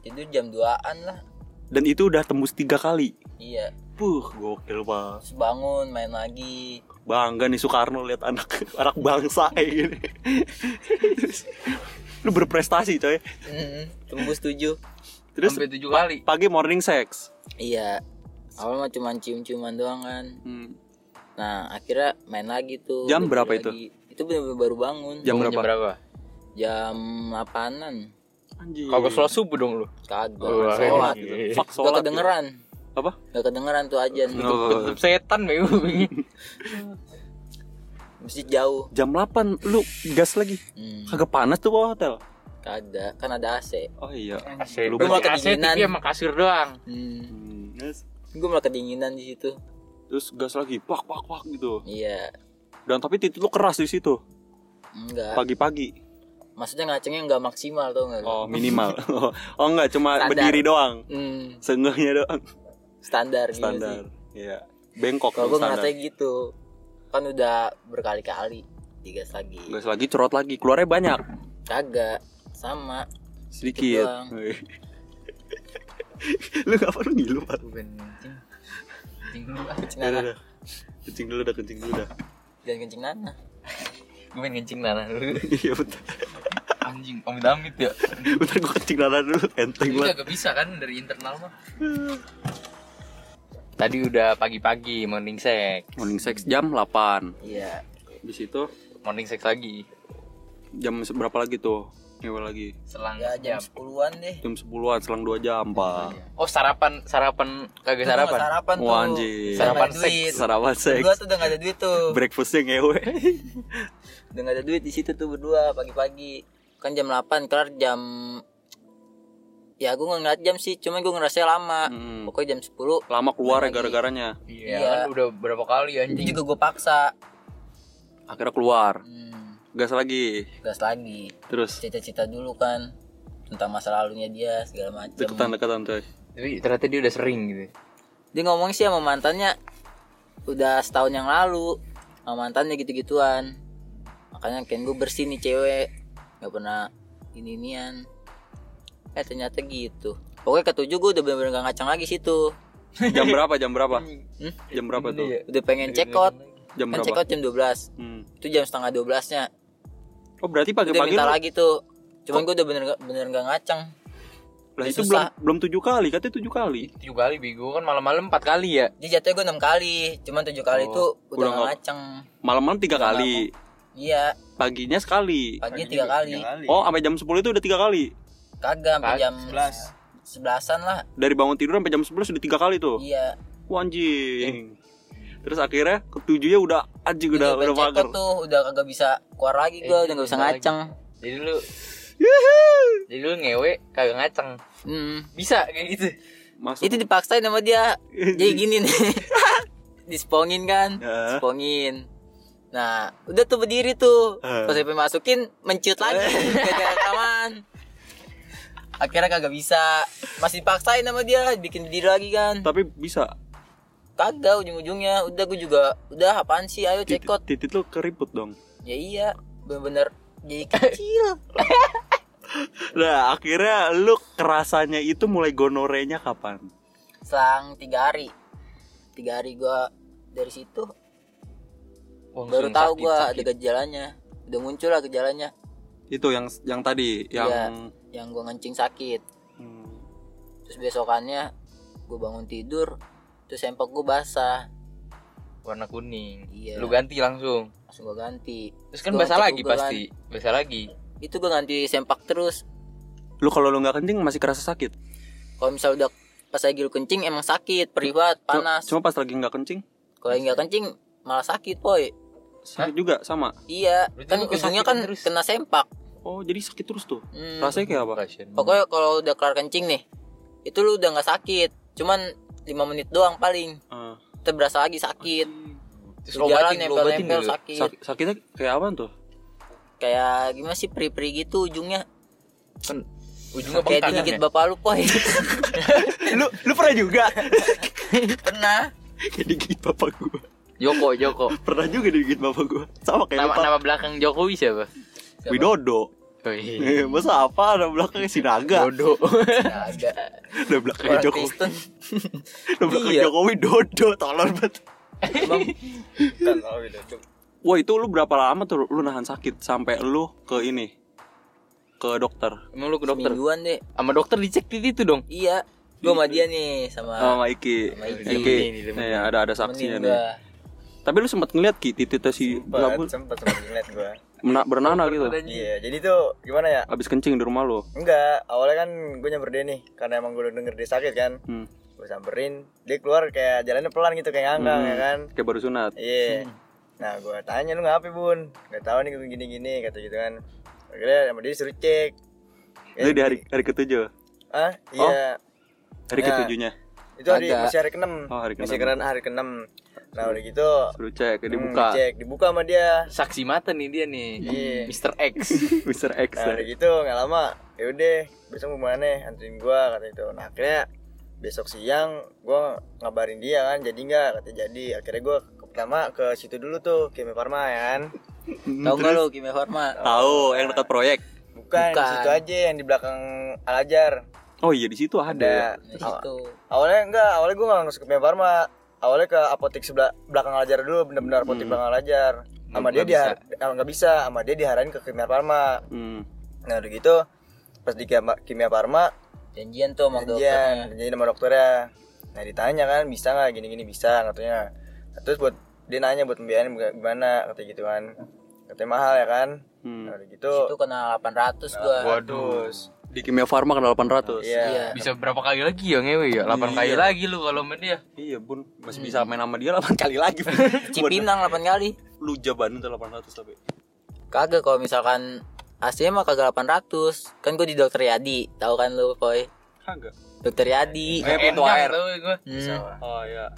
tidur jam 2an lah dan itu udah tembus tiga kali. iya Puh, gokil banget. terus bangun main lagi Bangga nih Soekarno lihat anak [LAUGHS] anak bangsa kayak gini. [LAUGHS] lu berprestasi coy. Hmm, tembus 7 Terus Sampai tujuh kali. pagi morning sex. iya awal mah cuma cium-ciuman doang kan Hmm. nah akhirnya main lagi tuh Jam berapa itu? lagi. itu bener-bener baru bangun Jam Bangun berapa? berapa? jam 8an Anjir. Kagak sholat subuh dong lu. kagak Wah, sholat iya. Fuck gak sholat. kedengeran Apa? gak kedengeran tuh aja Oh. Tetep setan bego. mesti jauh Jam 8 lu gas lagi. hmm, Kagak panas tuh bawah hotel. Kagak kan ada AC Oh iya. AC. Lu Lu malah AC kedinginan. tapi sama kasur doang. hmm, Hmm, yes. gue malah kedinginan di situ Terus gas lagi, pak pak pak gitu. iya Dan tapi titik lu keras di situ enggak pagi-pagi. maksudnya ngacengnya enggak maksimal tuh enggak Oh minimal. [LAUGHS] oh enggak cuma Standar. berdiri doang. hmm, Seenggaknya doang. standar, gitu sih. Standar. Iya. Bengkok kalau gue ngerasanya gitu kan udah berkali-kali digas lagi Gas lagi cerot lagi, keluarnya banyak. kagak sama Sedikit. doang. [LAUGHS] lu ngapa lu ngilu Pak? Bukan kencing. Kencing dulu ah. kencing Udah, nana udah. Kencing dulu dah, kencing dulu dah. jangan kencing nana Gue pengen kencing nana dulu. Iya bentar. Anjing, amit-amit ya. Bentar gua kencing nana dulu, enteng Ini banget. gak bisa kan dari internal mah. [SIGHS] Tadi udah pagi-pagi morning sex. Morning sex jam 8. iya Di situ Morning sex lagi. jam berapa lagi tuh? Ngewe lagi. Selang ya jam. 10-an deh Jam 10-an selang 2 jam, Pak. Oh sarapan sarapan kagak Itu sarapan. sarapan tuh Wah, anjing. Sarapan seks. duit. Sarapan seks. berdua tuh udah gak ada duit tuh Breakfastnya ngewe. [LAUGHS] udah gak ada duit di situ tuh berdua pagi-pagi kan jam 8 kelar jam ya gue ngeliat jam sih cuman gue ngerasa lama Hmm. pokoknya jam 10 Lama keluar ya gara-garanya. Iya, Iya. kan udah berapa kali itu anjing. juga gue paksa Akhirnya keluar. hmm, Gas lagi. gas lagi Terus cita-cita dulu kan tentang masa lalunya dia segala macam deketan-deketan tuh. Tapi ternyata dia udah sering gitu. dia ngomong sih sama mantannya udah setahun yang lalu sama mantannya gitu-gituan makanya kan gue bersih nih cewek nggak pernah ini nian eh ternyata gitu pokoknya ketujuh gue udah bener-bener gak ngacang lagi situ Jam berapa? Jam berapa? [LAUGHS] Hmm? Jam berapa tuh? udah pengen cekot Jam kan berapa? cekot jam 12 Hmm. itu jam setengah 12 nya Oh berarti udah pagi-pagi minta lu lagi tuh cuman gue udah bener bener gak ngacang Lah itu susah. belum belum tujuh kali, katanya tujuh kali. Tujuh kali bego kan malam-malam empat kali ya. dia jatuhnya gue enam kali cuman tujuh kali Oh, itu udah udah gak ngacang Malam-malam tiga Udah kali, iya paginya sekali. pagi tiga kali Oh, sampai jam 10 itu udah tiga kali. kagak sampai jam 11. sebelasan lah Dari bangun tidur sampai jam 11 udah tiga kali tuh. iya Wah, anjing. Terus akhirnya ketujuhnya udah anjing udah udah udah mager. tuh udah kagak bisa keluar lagi gue Eh, udah gak bisa bentar lagi. Jadi lu Jadi lu ngewe kagak ngaceng. hmm. Bisa kayak gitu. Masuk. itu dipaksain sama dia jadi gini nih [LAUGHS] dispongin kan Ya. dispongin nah udah tuh berdiri tuh Eh. pas sampai masukin menciut lagi [LAUGHS] kagak rekaman akhirnya kagak bisa masih dipaksain sama dia bikin berdiri lagi kan Tapi bisa. Kagak ujung-ujungnya udah gue juga udah apaan sih ayo cekot titit lu keriput dong. ya iya bener-bener jadi kecil [LAUGHS] Nah, akhirnya lu kerasanya itu mulai gonorenya kapan? selang tiga hari tiga hari gua dari situ Langsung baru tahu sakit, gua sakit. ada gejalanya udah muncul lah gejalanya Itu yang yang tadi yang Iya. yang gua ngencing sakit Hmm. terus besokannya gua bangun tidur terus sempak gua basah warna kuning. Iya. Lu ganti langsung. langsung gua ganti Terus kan Gua basah lagi Google pasti. Basah lagi. itu gua ganti sempak terus Lu kalau lu nggak kencing masih kerasa sakit. kalau misal udah pas lagi lu kencing emang sakit Cuma- panas Cuma pas lagi nggak kencing kalau lagi nggak kencing malah sakit boy sakit juga sama. iya Berarti kan ujungnya kan terus. kena sempak Oh jadi sakit terus tuh. Hmm. Rasanya kayak apa? Pokoknya kalau udah kelar kencing nih itu lu udah nggak sakit cuman lima menit doang paling Ah. itu berasa lagi sakit Terus jalan obatin, lu obatin nempel-nempel sakit Sak- sakitnya kayak apa tuh? kayak gimana sih peri-peri gitu ujungnya Kan ujungnya kayak bengkak digigit kan ya? bapak lu poy [LAUGHS] lu lu pernah juga? [LAUGHS] pernah kayak digigit bapak gua. Joko, Joko. Pernah juga digigit bapak gua. Sama kayak Nama bapak nama belakang Jokowi siapa? Widodo. Oh. Eh, Masa apa ada belakangnya Sinaga? Dodo. ada Ada belakangnya orang Jokowi. Kristen [LAUGHS] Ada belakangnya Iya. Jokowi Dodo tolong banget. emang Kan oh gitu. Wah itu lu berapa lama tuh lu nahan sakit sampai lu ke ini ke dokter Emang lu ke dokter? semingguan deh Sama dokter dicek titik itu dong. iya gua sama dia nih sama sama Iki. Sama Iki. Iki. Ini, ini, Iya, ada ada saksinya nih. Tapi lu sempat ngeliat Ki titiknya si Sempet, sempet sempet ngeliat gua. Mena- berenana gitu. Iya, jadi tuh gimana ya? Abis kencing di rumah lu. Enggak, awalnya kan gue nyamper dia nih Karena emang gue udah denger dia sakit kan Hmm. Gue samperin, dia keluar kayak jalannya pelan gitu kayak ngangkang Hmm. ya kan Kayak baru sunat. Iya Nah gue tanya lu ngapa bun? Gak tahu nih gue gini-gini kata gitu kan Akhirnya sama dia disuruh cek Ya, Itu di hari hari ketujuh. Ah iya Hari Ya. ketujuhnya. Itu hari, masih hari ke-6 Oh, hari Masih ke-enam. keren hari ke-6 Nah udah gitu Suruh cek, hmm, dibuka. Cek, dibuka sama dia Saksi mata nih dia nih. Iya. Mr. X. [LAUGHS] Mr. X. Nah udah gitu nggak lama ya udah besok mau mana anterin gua kata itu nah akhirnya besok siang gua ngabarin dia kan jadi nggak kata jadi akhirnya gua ke- pertama ke situ dulu tuh Kimi Farma ya kan tahu nggak lu Kimia Farma Tahu yang dekat proyek. bukan, di Bukan. situ aja yang di belakang Al Ajar Oh iya di situ ada. ada di situ awalnya enggak awalnya gua nggak masuk ke Kimi Farma awalnya ke apotek sebelah belakang Ajar dulu bener-bener apotek Hmm. belakang Ajar sama dia dia nggak bisa sama dia diarahin ke Kimia Farma Hmm. nah udah gitu pas di Kimia Kimia Farma janjian tuh sama dokternya. Janjian janjian sama dokternya. Nah ditanya kan bisa nggak? Gini gini bisa katanya. Nah, terus buat dia nanya buat pembiayaan gimana kata gitu kan. Katanya mahal ya kan. Hmm. nah udah gitu. Itu kena 800 gua. Waduh. Di Kimia Farma kena 800. iya iya Bisa berapa kali lagi ya ngewe ya? 8 kali Iya. lagi lu kalau sama dia. Iya, Bun. Masih bisa main sama dia 8 [LAUGHS] kali lagi. [LAUGHS] Cipinang 8 kali Lu jabanin tuh 800 tapi. kagak kalau misalkan aslinya mah kagak 800 kan gua di dokter Yadi tahu kan lu boy Kagak. dokter Yadi Eh, pintu air. tuh gua. hmm, Oh iya.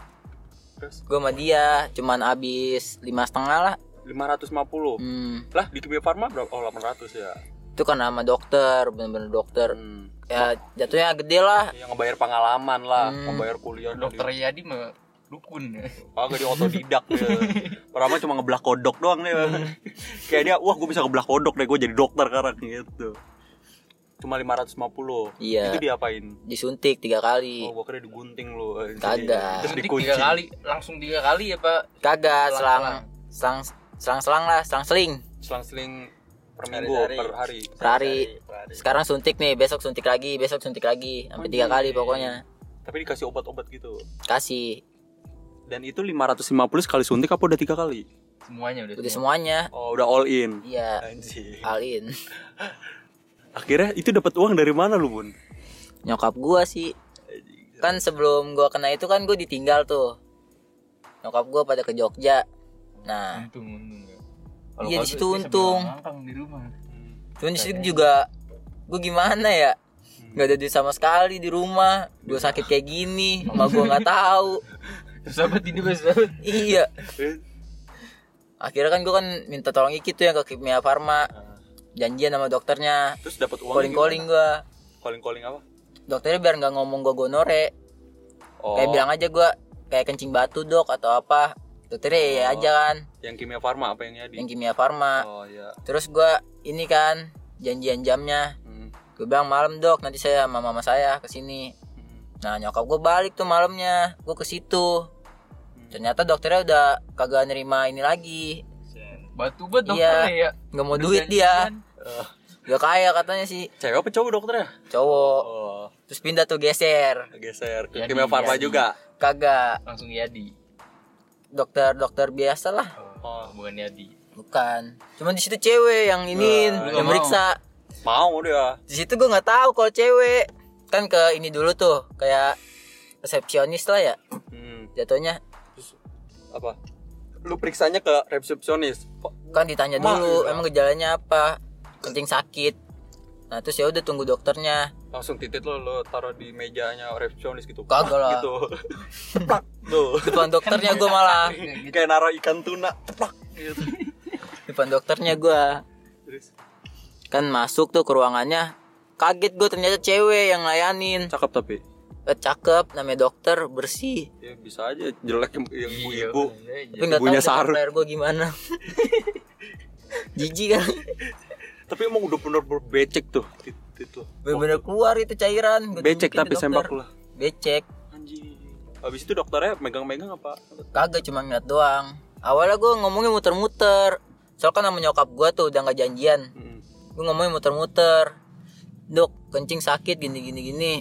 Terus gua sama dia cuman abis lima setengah lah 550. hmm, Lah di Kimia Farma berapa? Oh 800 ya. Itu kan sama dokter bener-bener dokter Hmm. ya jatuhnya gede lah Yang ngebayar pengalaman lah, Hmm. ngebayar kuliah Dokter Yadi mah dukun ya. Kagak dia otodidak dia. [LAUGHS] Pertama cuma ngebelah kodok doang dia. [LAUGHS] Kayak dia, wah gue bisa ngebelah kodok deh, gue jadi dokter sekarang gitu. Cuma 550. Iya. Itu diapain? disuntik tiga kali Oh, gue kira digunting lu. Kagak. Terus dikunci. tiga kali, langsung tiga kali ya pak. kagak selang selang selang selang lah selang seling Selang-seling per minggu, Hari-hari. per hari. per hari Per hari. sekarang suntik nih besok suntik lagi besok suntik lagi sampai tiga kali pokoknya Tapi dikasih obat-obat gitu. kasih Dan itu 550 sekali suntik apa udah tiga kali? Semuanya udah. udah semua. semuanya Oh, udah all in. iya Anjing. alin [LAUGHS] Akhirnya itu dapat uang dari mana lu, Bun? nyokap gua sih kan sebelum gua kena itu kan gua ditinggal tuh nyokap gua pada ke Jogja nah Untung, ya. Iya, di situ untung. di rumah. cuman di situ juga gua gimana ya? Nggak ada duit sama sekali di rumah. Gua sakit kayak gini emak gua nggak tahu. Terus apa ini mas? Sahabat? iya. Akhirnya kan gua kan minta tolong Iki tuh yang ke Kimia Farma janjian sama dokternya. Terus dapat uang calling calling gua. Calling-calling apa? dokternya biar nggak ngomong gua gonore Oh, kayak bilang aja gua kayak kencing batu dok atau apa dokternya ya aja kan yang kimia farma apa yang jadi? yang kimia farma Oh iya. terus gua ini kan janjian jamnya Hmm. gue bilang malam dok nanti saya sama mama saya ke sini Hmm. nah nyokap gue balik tuh malamnya gue ke situ ternyata dokternya udah kagak nerima ini lagi Batu banget Iya. dokternya ya. nggak mau duit dia Gantian. gak kaya katanya sih Cewek apa cowok dokternya? cowok Oh, terus pindah tuh geser geser ke Kimia Farma juga. kagak Langsung Yadi. Dokter dokter biasa lah. Oh, bukan Yadi. bukan. Cuman di situ cewek yang ini Wah, yang meriksa. Mau. Dia. di situ gue nggak tahu kalau cewek. Kan ke ini dulu tuh kayak resepsionis lah ya. Hmm, jatuhnya. Apa? Lu periksanya ke resepsionis. Kan ditanya Ma, dulu iya. emang gejalanya apa? Kencing sakit. Nah terus ya udah tunggu dokternya langsung titit lo lo taruh di mejanya resepsionis gitu. Kagak lah. Gitu. Ceplak. Tuh. depan dokternya gue malah Kayak naruh ikan tuna. Ceplak. Gitu. depan dokternya gue kan masuk tuh ke ruangannya kaget gue ternyata cewek yang layanin cakep tapi. Eh, cakep namanya dokter bersih Ya bisa aja jelek yang yang ibu-ibu. tapi nggak tahu Ibunya dengan Saru. player gue gimana [LAUGHS] jijik kan Tapi emang udah bener-bener becek tuh lo. bener-bener keluar itu cairan Becek tapi sembak lah. becek Anjing. Habis itu dokternya megang-megang apa? kagak cuma ngeliat doang awalnya gue ngomongnya muter-muter soalnya kan sama nyokap gue tuh udah nggak janjian Hmm. gue ngomongnya muter-muter dok kencing sakit gini gini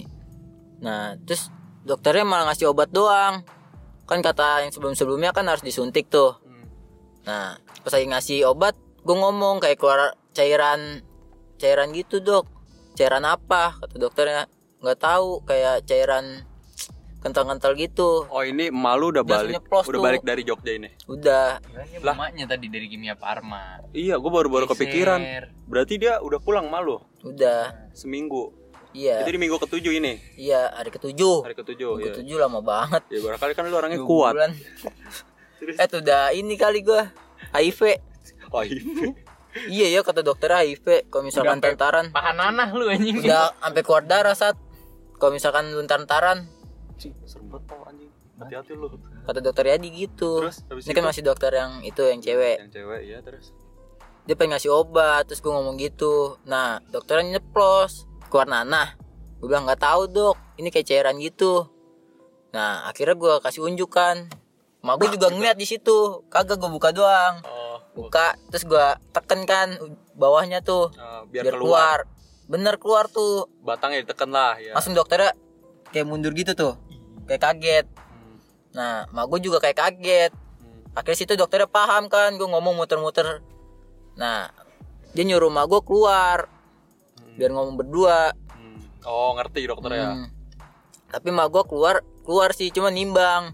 nah terus dokternya malah ngasih obat doang kan kata yang sebelum sebelumnya kan harus disuntik tuh Hmm. nah pas lagi ngasih obat gue ngomong kayak keluar cairan cairan gitu dok cairan apa kata dokternya nggak tahu kayak cairan kental-kental gitu Oh ini malu udah balik, udah tuh. balik dari Jogja ini. udah Lah, Lah. emaknya tadi dari Kimia Farma. Iya, gue baru-baru kepikiran. Berarti dia udah pulang malu udah seminggu. iya Itu di minggu ketujuh ini, iya hari ketujuh hari ketujuh. Minggu Ya. ketujuh lama banget ya barangkali kan lu orangnya Dua kuat. bulan. [LAUGHS] Eh tuh udah ini kali gua HIV Wah, ini. Iya ya kata dokter HIV kalau misalkan Udah tantaran Pahan nanah lu anjing. udah sampai keluar darah saat kalau misalkan lu tantaran Cing, serem banget tau anjing. Hati-hati lu. kata dokter Yadi gitu. Terus, habis ini kan itu? masih dokter yang itu yang cewek. Yang cewek ya terus. dia pengen ngasih obat terus gue ngomong gitu. Nah dokternya nyeplos. Keluar nanah. Gue bilang nggak tahu dok. Ini kayak cairan gitu. Nah akhirnya gue kasih unjukan mak gue juga ngeliat di situ. Kagak gue buka doang. Oh, buka terus gue teken kan bawahnya tuh eh, biar, biar, keluar. keluar. bener keluar tuh Batangnya ditekan lah ya. langsung dokternya kayak mundur gitu tuh kayak kaget Hmm, nah mak gue juga kayak kaget hmm. akhirnya situ dokternya paham kan gue ngomong muter-muter nah dia nyuruh mak gue keluar biar ngomong berdua Hmm. Oh, ngerti dokter ya. Hmm. tapi mak gue keluar keluar sih cuma nimbang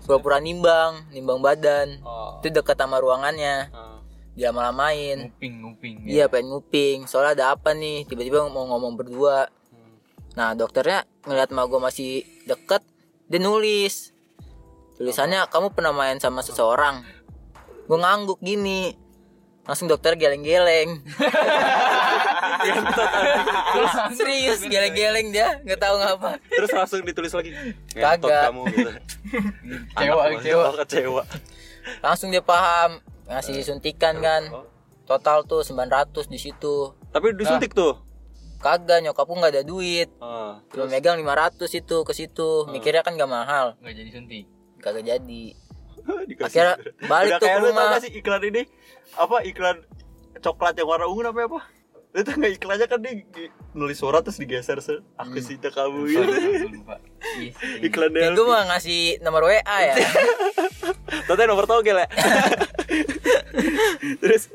pura-pura nimbang nimbang badan. Oh. itu dekat sama ruangannya. Ah. dia lama-lamain. Nguping nguping. iya pengen nguping. Soalnya ada apa nih? Tiba-tiba mau ngomong berdua. Hmm. nah dokternya ngeliat mak gue masih deket dia nulis. Tulisannya kamu pernah main sama seseorang. Gue ngangguk gini langsung dokter geleng-geleng serius geleng-geleng dia nggak tahu ngapa Terus langsung ditulis lagi. Kagak. Kamu gitu. [LAUGHS] Kecewa, Anak kecewa. kecewa. langsung dia paham ngasih suntikan kan Oh. total tuh 900 di situ Tapi disuntik tuh. kagak nyokapku nggak ada duit Ah. cuma megang 500 itu ke situ mikirnya kan gak mahal Nggak jadi suntik. kagak jadi [LAUGHS] Dikasih. Akhirnya [LAUGHS] balik Udah tuh ke rumah. gak sih iklan ini apa iklan coklat yang warna ungu namanya apa itu nggak iklannya kan dia nulis surat terus digeser se aku Hmm. cinta kamu [LAUGHS] Lupa, gitu lupa, lupa. Yes, yes. iklan Delphi gue mah ngasih nomor WA ya Tante nomor togel ya terus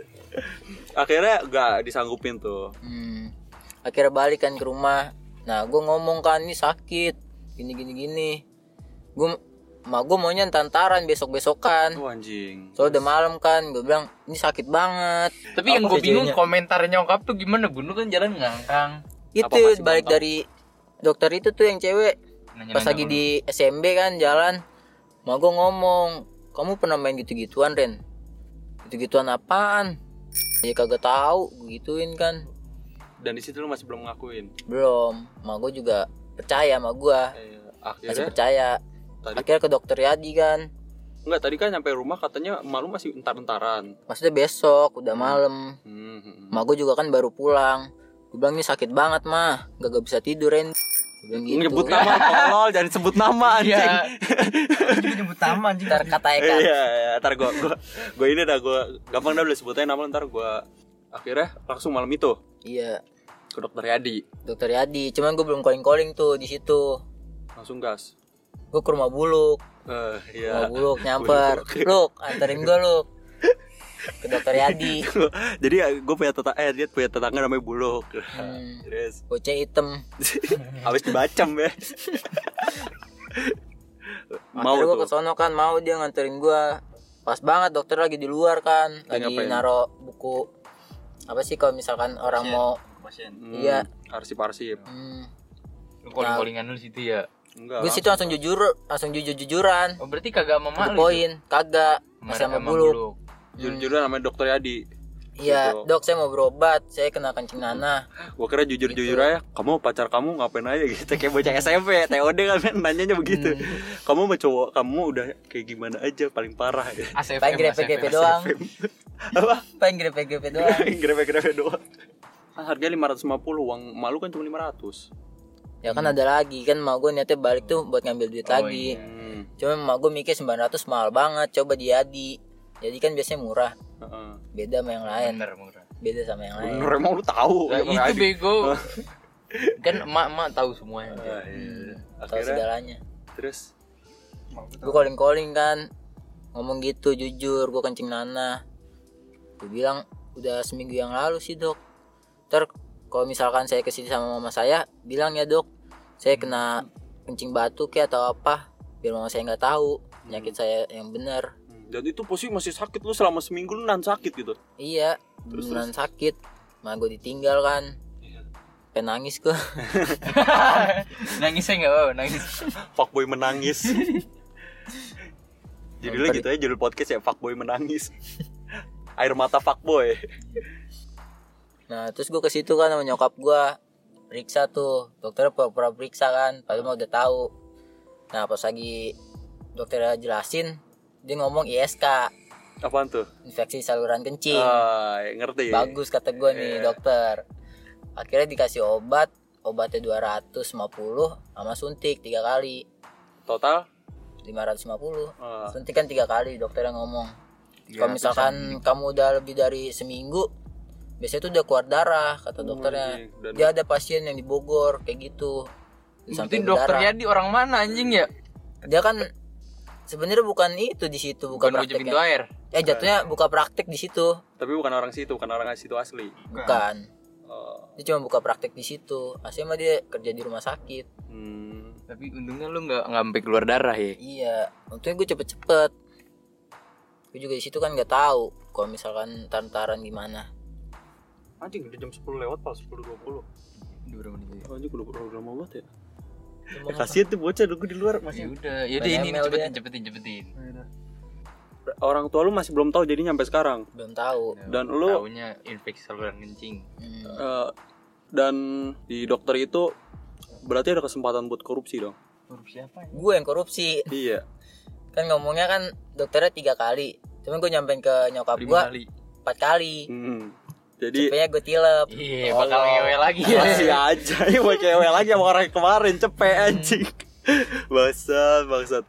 akhirnya nggak disanggupin tuh hmm. akhirnya balik kan ke rumah nah gue ngomong kan ini sakit gini gini gini gue mak gue maunya tantaran besok besokan oh anjing. Soalnya udah malam kan gue bilang ini sakit banget. Tapi yang gue bingung kejadiannya? komentar nyokap tuh gimana? Bun? Lu kan jalan ngangkang. itu masih balik bongkar? dari dokter itu tuh yang cewek. Nanya-nanya pas lagi dulu. di SMB kan jalan. Mak gue ngomong kamu pernah main gitu-gituan Ren? Gitu-gituan apaan? Ya kagak tahu gue gituin kan. Dan di situ lu masih belum ngakuin? Belum. Mak gue juga percaya sama gue Eh, masih akhirnya? Percaya tadi akhirnya ke dokter Yadi kan Enggak tadi kan nyampe rumah katanya malu masih entar-entaran maksudnya besok udah malam hmm, hmm, hmm. mak gue juga kan baru pulang gue bilang ini sakit banget mah gak, gak bisa tidur Ren bilang gitu. Nyebut nama tolol jangan sebut nama [LAUGHS] anjing. Iya. juga nyebut nama anjing Ntar kata Eka. Iya, iya, ntar gua gua ini dah gua gampang dah udah sebutin nama ntar gua akhirnya langsung malam itu Iya. ke dokter Yadi Dokter Yadi, cuman gue belum calling-calling tuh di situ. langsung gas. Gue ke rumah Buluk, Eh, rumah iya. Buluk nyamper. [LAUGHS] Buluk. Luk, anterin gue Luk. Ke dokter Yadi. [LAUGHS] Jadi gue punya tetangga, eh dia punya tetangga namanya Buluk. Hmm. [LAUGHS] Terus Bocah hitam. habis dibacam ya. mau Akhirnya gue tuh. kesono kan mau dia nganterin gue. Pas banget dokter lagi di luar kan, lagi ngapain? naro buku apa sih kalau misalkan orang mau Hmm, Iya. Arsip-arsip. hmm, Lu calling-callingan lu di situ ya. Enggak. gue situ langsung jujur langsung jujur jujuran Oh, berarti kagak sama mak poin kagak Sama- masih sama sama buluk buluk. Jujur-jujuran namanya dokter Yadi. iya Gitu. dok saya mau berobat saya kena kencing nanah Gue kira jujur-jujur aja. Kamu pacar kamu ngapain aja gitu kayak bocah SMP, [LAUGHS] TOD kan men, nanyanya begitu. Kamu sama cowok kamu udah kayak gimana aja paling parah ya. ACFM, pengen grepe-grepe ACFM. doang [LAUGHS] Apa? pengen grepe-grepe doang [LAUGHS] Grepe-grepe doang. Kan harganya 550, uang malu kan cuma 500. Ya kan ada lagi kan mau gue niatnya balik tuh buat ngambil duit Oh, lagi. Hmm. cuma mau gue mikir 900 mahal banget coba di Adi jadi kan biasanya murah. Heeh. beda sama yang lain. Bener, murah. beda sama yang lain. Bener emang lu tahu. Dokter itu bego. [LAUGHS] kan emak-emak tahu semuanya. Ah, iya. tahu Akhirnya? segalanya. Terus? Gue calling calling kan. Ngomong gitu jujur gue kencing nanah. Gue bilang udah seminggu yang lalu sih dok. Ter kalau misalkan saya ke sini sama mama saya bilang ya dok saya kena kencing batu kayak atau apa biar mama saya nggak tahu penyakit saya yang benar Hmm, dan itu posisi masih sakit lu selama seminggu lu nan sakit gitu. iya beneran sakit malah gue ditinggal kan pengen nangis gue [LAUGHS] nangis saya enggak apa nangis. Fuckboy menangis. [LAUGHS] Judulnya gitu aja judul podcast ya Fuckboy menangis. Air mata fuckboy. Nah terus gue ke situ kan sama nyokap gue periksa tuh. Dokternya pura-pura periksa kan padahal mah udah tahu. Nah pas lagi dokternya jelasin dia ngomong ISK Apaan tuh? infeksi saluran kencing. Ah, ngerti. bagus kata gue nih Iya. dokter. Akhirnya dikasih obat obatnya 250 sama suntik tiga kali. Total? 550 ah, suntik kan tiga kali dokternya ngomong. Kalau 300 misalkan kamu udah lebih dari seminggu biasanya tuh udah keluar darah kata dokternya anjing. Dan- dia ada pasien yang di Bogor kayak gitu Berarti Sampai dokter berdarah. Yadi orang mana anjing ya? dia kan sebenarnya bukan itu di situ bukan Bukan uji pintu prakteknya air. eh jatuhnya buka praktek di situ tapi bukan orang situ, bukan orang situ asli. bukan Oh, dia cuma buka praktek di situ aslinya mah dia kerja di rumah sakit hmm. Tapi untungnya lu nggak nggak sampai keluar darah ya. iya untungnya gue cepet-cepet gue juga di situ kan nggak tahu kalau misalkan taran-taran gimana Anjing udah jam 10 lewat pas 10.20 Udah berapa menit ya? Anjing udah udah lama banget ya Eh, Kasian tuh bocah nunggu di luar Ya masih udah, ya udah ini cepetin, cepetin, cepetin. Orang tua lu masih belum tahu jadi nyampe sekarang belum tahu Dan lu- Taunya infeksi saluran kencing. Hmm. Eh, Dan di dokter itu Berarti ada kesempatan buat korupsi dong Huruf siapa ya? gue yang korupsi Iya kan ngomongnya kan dokternya tiga kali cuman gue nyampein ke nyokap gue kali. empat kali hmm. Jadi cepetnya gue tilep Iya, bakal ngewe lagi ya. [LAUGHS] Masih aja Ini mau cewek lagi sama orang kemarin Cepet anjing [LAUGHS] Bangsat Bangsat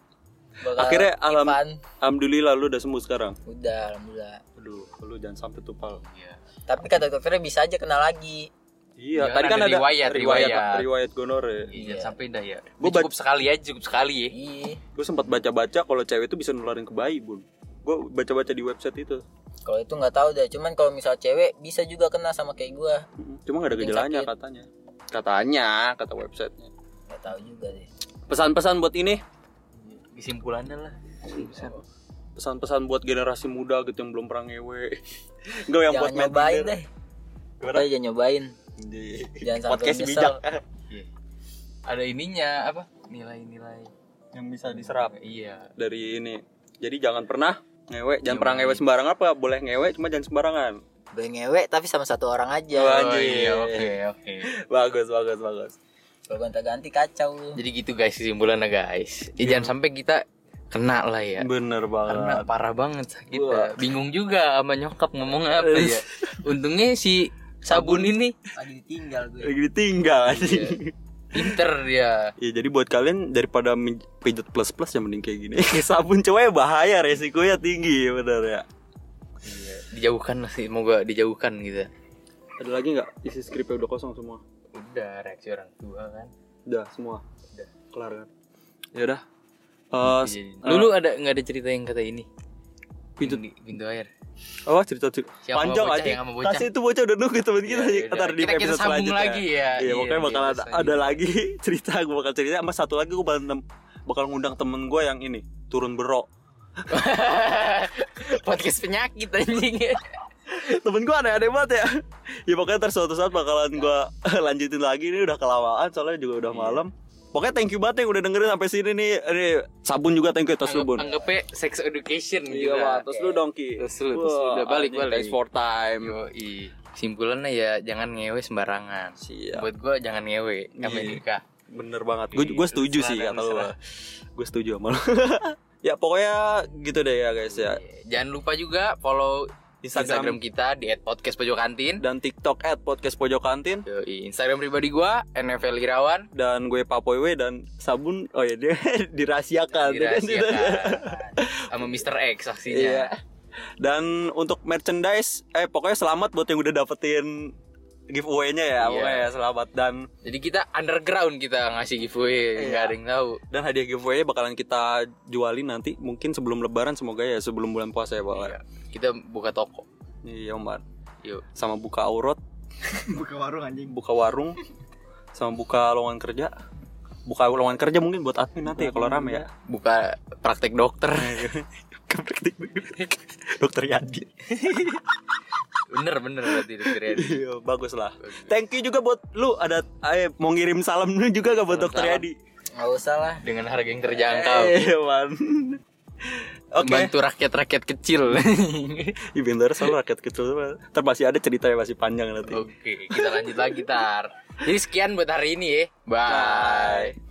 Bakal Akhirnya alam- Ipan. Alhamdulillah lu udah sembuh sekarang udah alhamdulillah Aduh lu jangan sampai tuh pal Iya. tapi kata dokternya bisa aja kena lagi Iya, Iya, tadi kan ada ada riwayat, riwayat, riwayat. riwayat gonore. Iya, Iya. sampai dah ya. Gua cukup sekali aja, cukup sekali ya. iya Gue sempat baca-baca kalau cewek itu bisa nularin ke bayi, Bun. Gue baca-baca di website itu. Kalau itu nggak tahu deh cuman kalau misal cewek bisa juga kena sama kayak gue Cuma gak ada gejalanya katanya. Katanya, kata websitenya. nggak tahu juga deh Pesan-pesan buat ini, Kesimpulannya lah. Pesan-pesan buat generasi muda gitu yang belum pernah ngewe. [LAUGHS] Gue yang jangan buat main nyobain deh Gimana? Jangan nyobain Di Jangan sampai podcast nyesel. bijak Iya. Ada ininya apa? Nilai-nilai. yang bisa diserap Iya. dari ini. Jadi jangan pernah ngewe, jangan Nyobain. pernah ngewe sembarangan apa? Boleh ngewe cuma jangan sembarangan. boleh ngewe tapi sama satu orang aja. Oh Anjing. iya, oke, oke. [LAUGHS] Bagus, bagus, bagus. kalau gonta-ganti kacau Jadi gitu guys kesimpulannya guys. Ya, jangan sampai kita kena lah ya. Bener Karena banget. parah banget sakit. Wah. Bingung juga sama nyokap ngomong apa ya. Untungnya si sabun ini lagi ditinggal gue Lagi ditinggal anjing. Pinter dia. Ya jadi buat kalian daripada pijat plus plus yang mending kayak gini. [LAUGHS] Sabun cowok bahaya resikonya tinggi bener ya. Iya, dijauhkan lah sih, semoga dijauhkan gitu. Ada lagi nggak isi skripnya udah kosong semua? Udah reaksi orang tua kan. Udah semua. Udah kelar kan. Ya udah. Eh, s- Jadi- Lu lu ada nggak ada cerita yang kata ini? Pintu- Pintu, pintu air. Oh cerita cerita Siapa panjang aja. Kasih itu bocah udah nunggu temen kita Iya, sih. iya, Ntar iya. di Kita- kita episode sambung selanjutnya. lagi ya. Iya, Iya, pokoknya bakal ada, ada lagi [LAUGHS] cerita gue bakal cerita sama satu lagi gue bakal bakal ngundang temen gue yang ini turun berok. [LAUGHS] Podcast penyakit anjing. [LAUGHS] temen gue aneh-aneh banget ya. ya pokoknya ntar suatu saat bakalan gue lanjutin lagi ini udah kelamaan soalnya juga udah malam. Pokoknya thank you banget yang udah dengerin sampai sini nih. Ini sabun juga thank you atas lu Anggap, bun. anggapnya sex education Iya, gitu. Wak. terus lu dong Ki. Terus lu, lu. Udah balik, balik. Thanks for time. Yoi. Simpulannya ya jangan ngewe sembarangan. Siap. Buat gua jangan ngewe Iya. Amerika. Bener banget. Gue gue Iya, setuju terserah sih kata lu. Gue setuju sama lu. [LAUGHS] ya pokoknya gitu deh ya guys ya. Jangan lupa juga follow Instagram, Instagram, kita di @podcastpojokantin. dan TikTok at podcast pojok kantin Yoi. Instagram pribadi gua NFL Irawan. dan gue Papoiwe dan sabun oh ya dia [LAUGHS] dirahasiakan Dirahasiakan. sama Mr. X saksinya. Iya. Dan untuk merchandise eh pokoknya selamat buat yang udah dapetin giveaway-nya ya, Iya. pokoknya ya selamat dan Jadi kita underground kita ngasih giveaway, Iya. nggak ada yang tahu. dan hadiah giveaway bakalan kita jualin nanti mungkin sebelum lebaran semoga ya sebelum bulan puasa ya, Pak. Iya. Kita buka toko. Iya, Mbak. Yuk. Sama buka aurat, [LAUGHS] buka warung anjing buka warung, sama buka lowongan kerja. Buka lowongan kerja mungkin buat admin nanti ya kalau rame ya. Buka praktek dokter. [LAUGHS] Dokter Yadi. [LAUGHS] bener bener berarti dokter Yadi. Iya, bagus lah. Thank you juga buat lu ada eh, mau ngirim salam juga gak buat Dokter Salam. Yadi? nggak usah lah Dengan harga yang terjangkau. Eh, man. Oke. Bantu rakyat-rakyat kecil. Ih, bentar soal rakyat kecil Ntar masih ada ceritanya masih panjang nanti. Oke, kita lanjut lagi tar. Jadi sekian buat hari ini ya. Bye.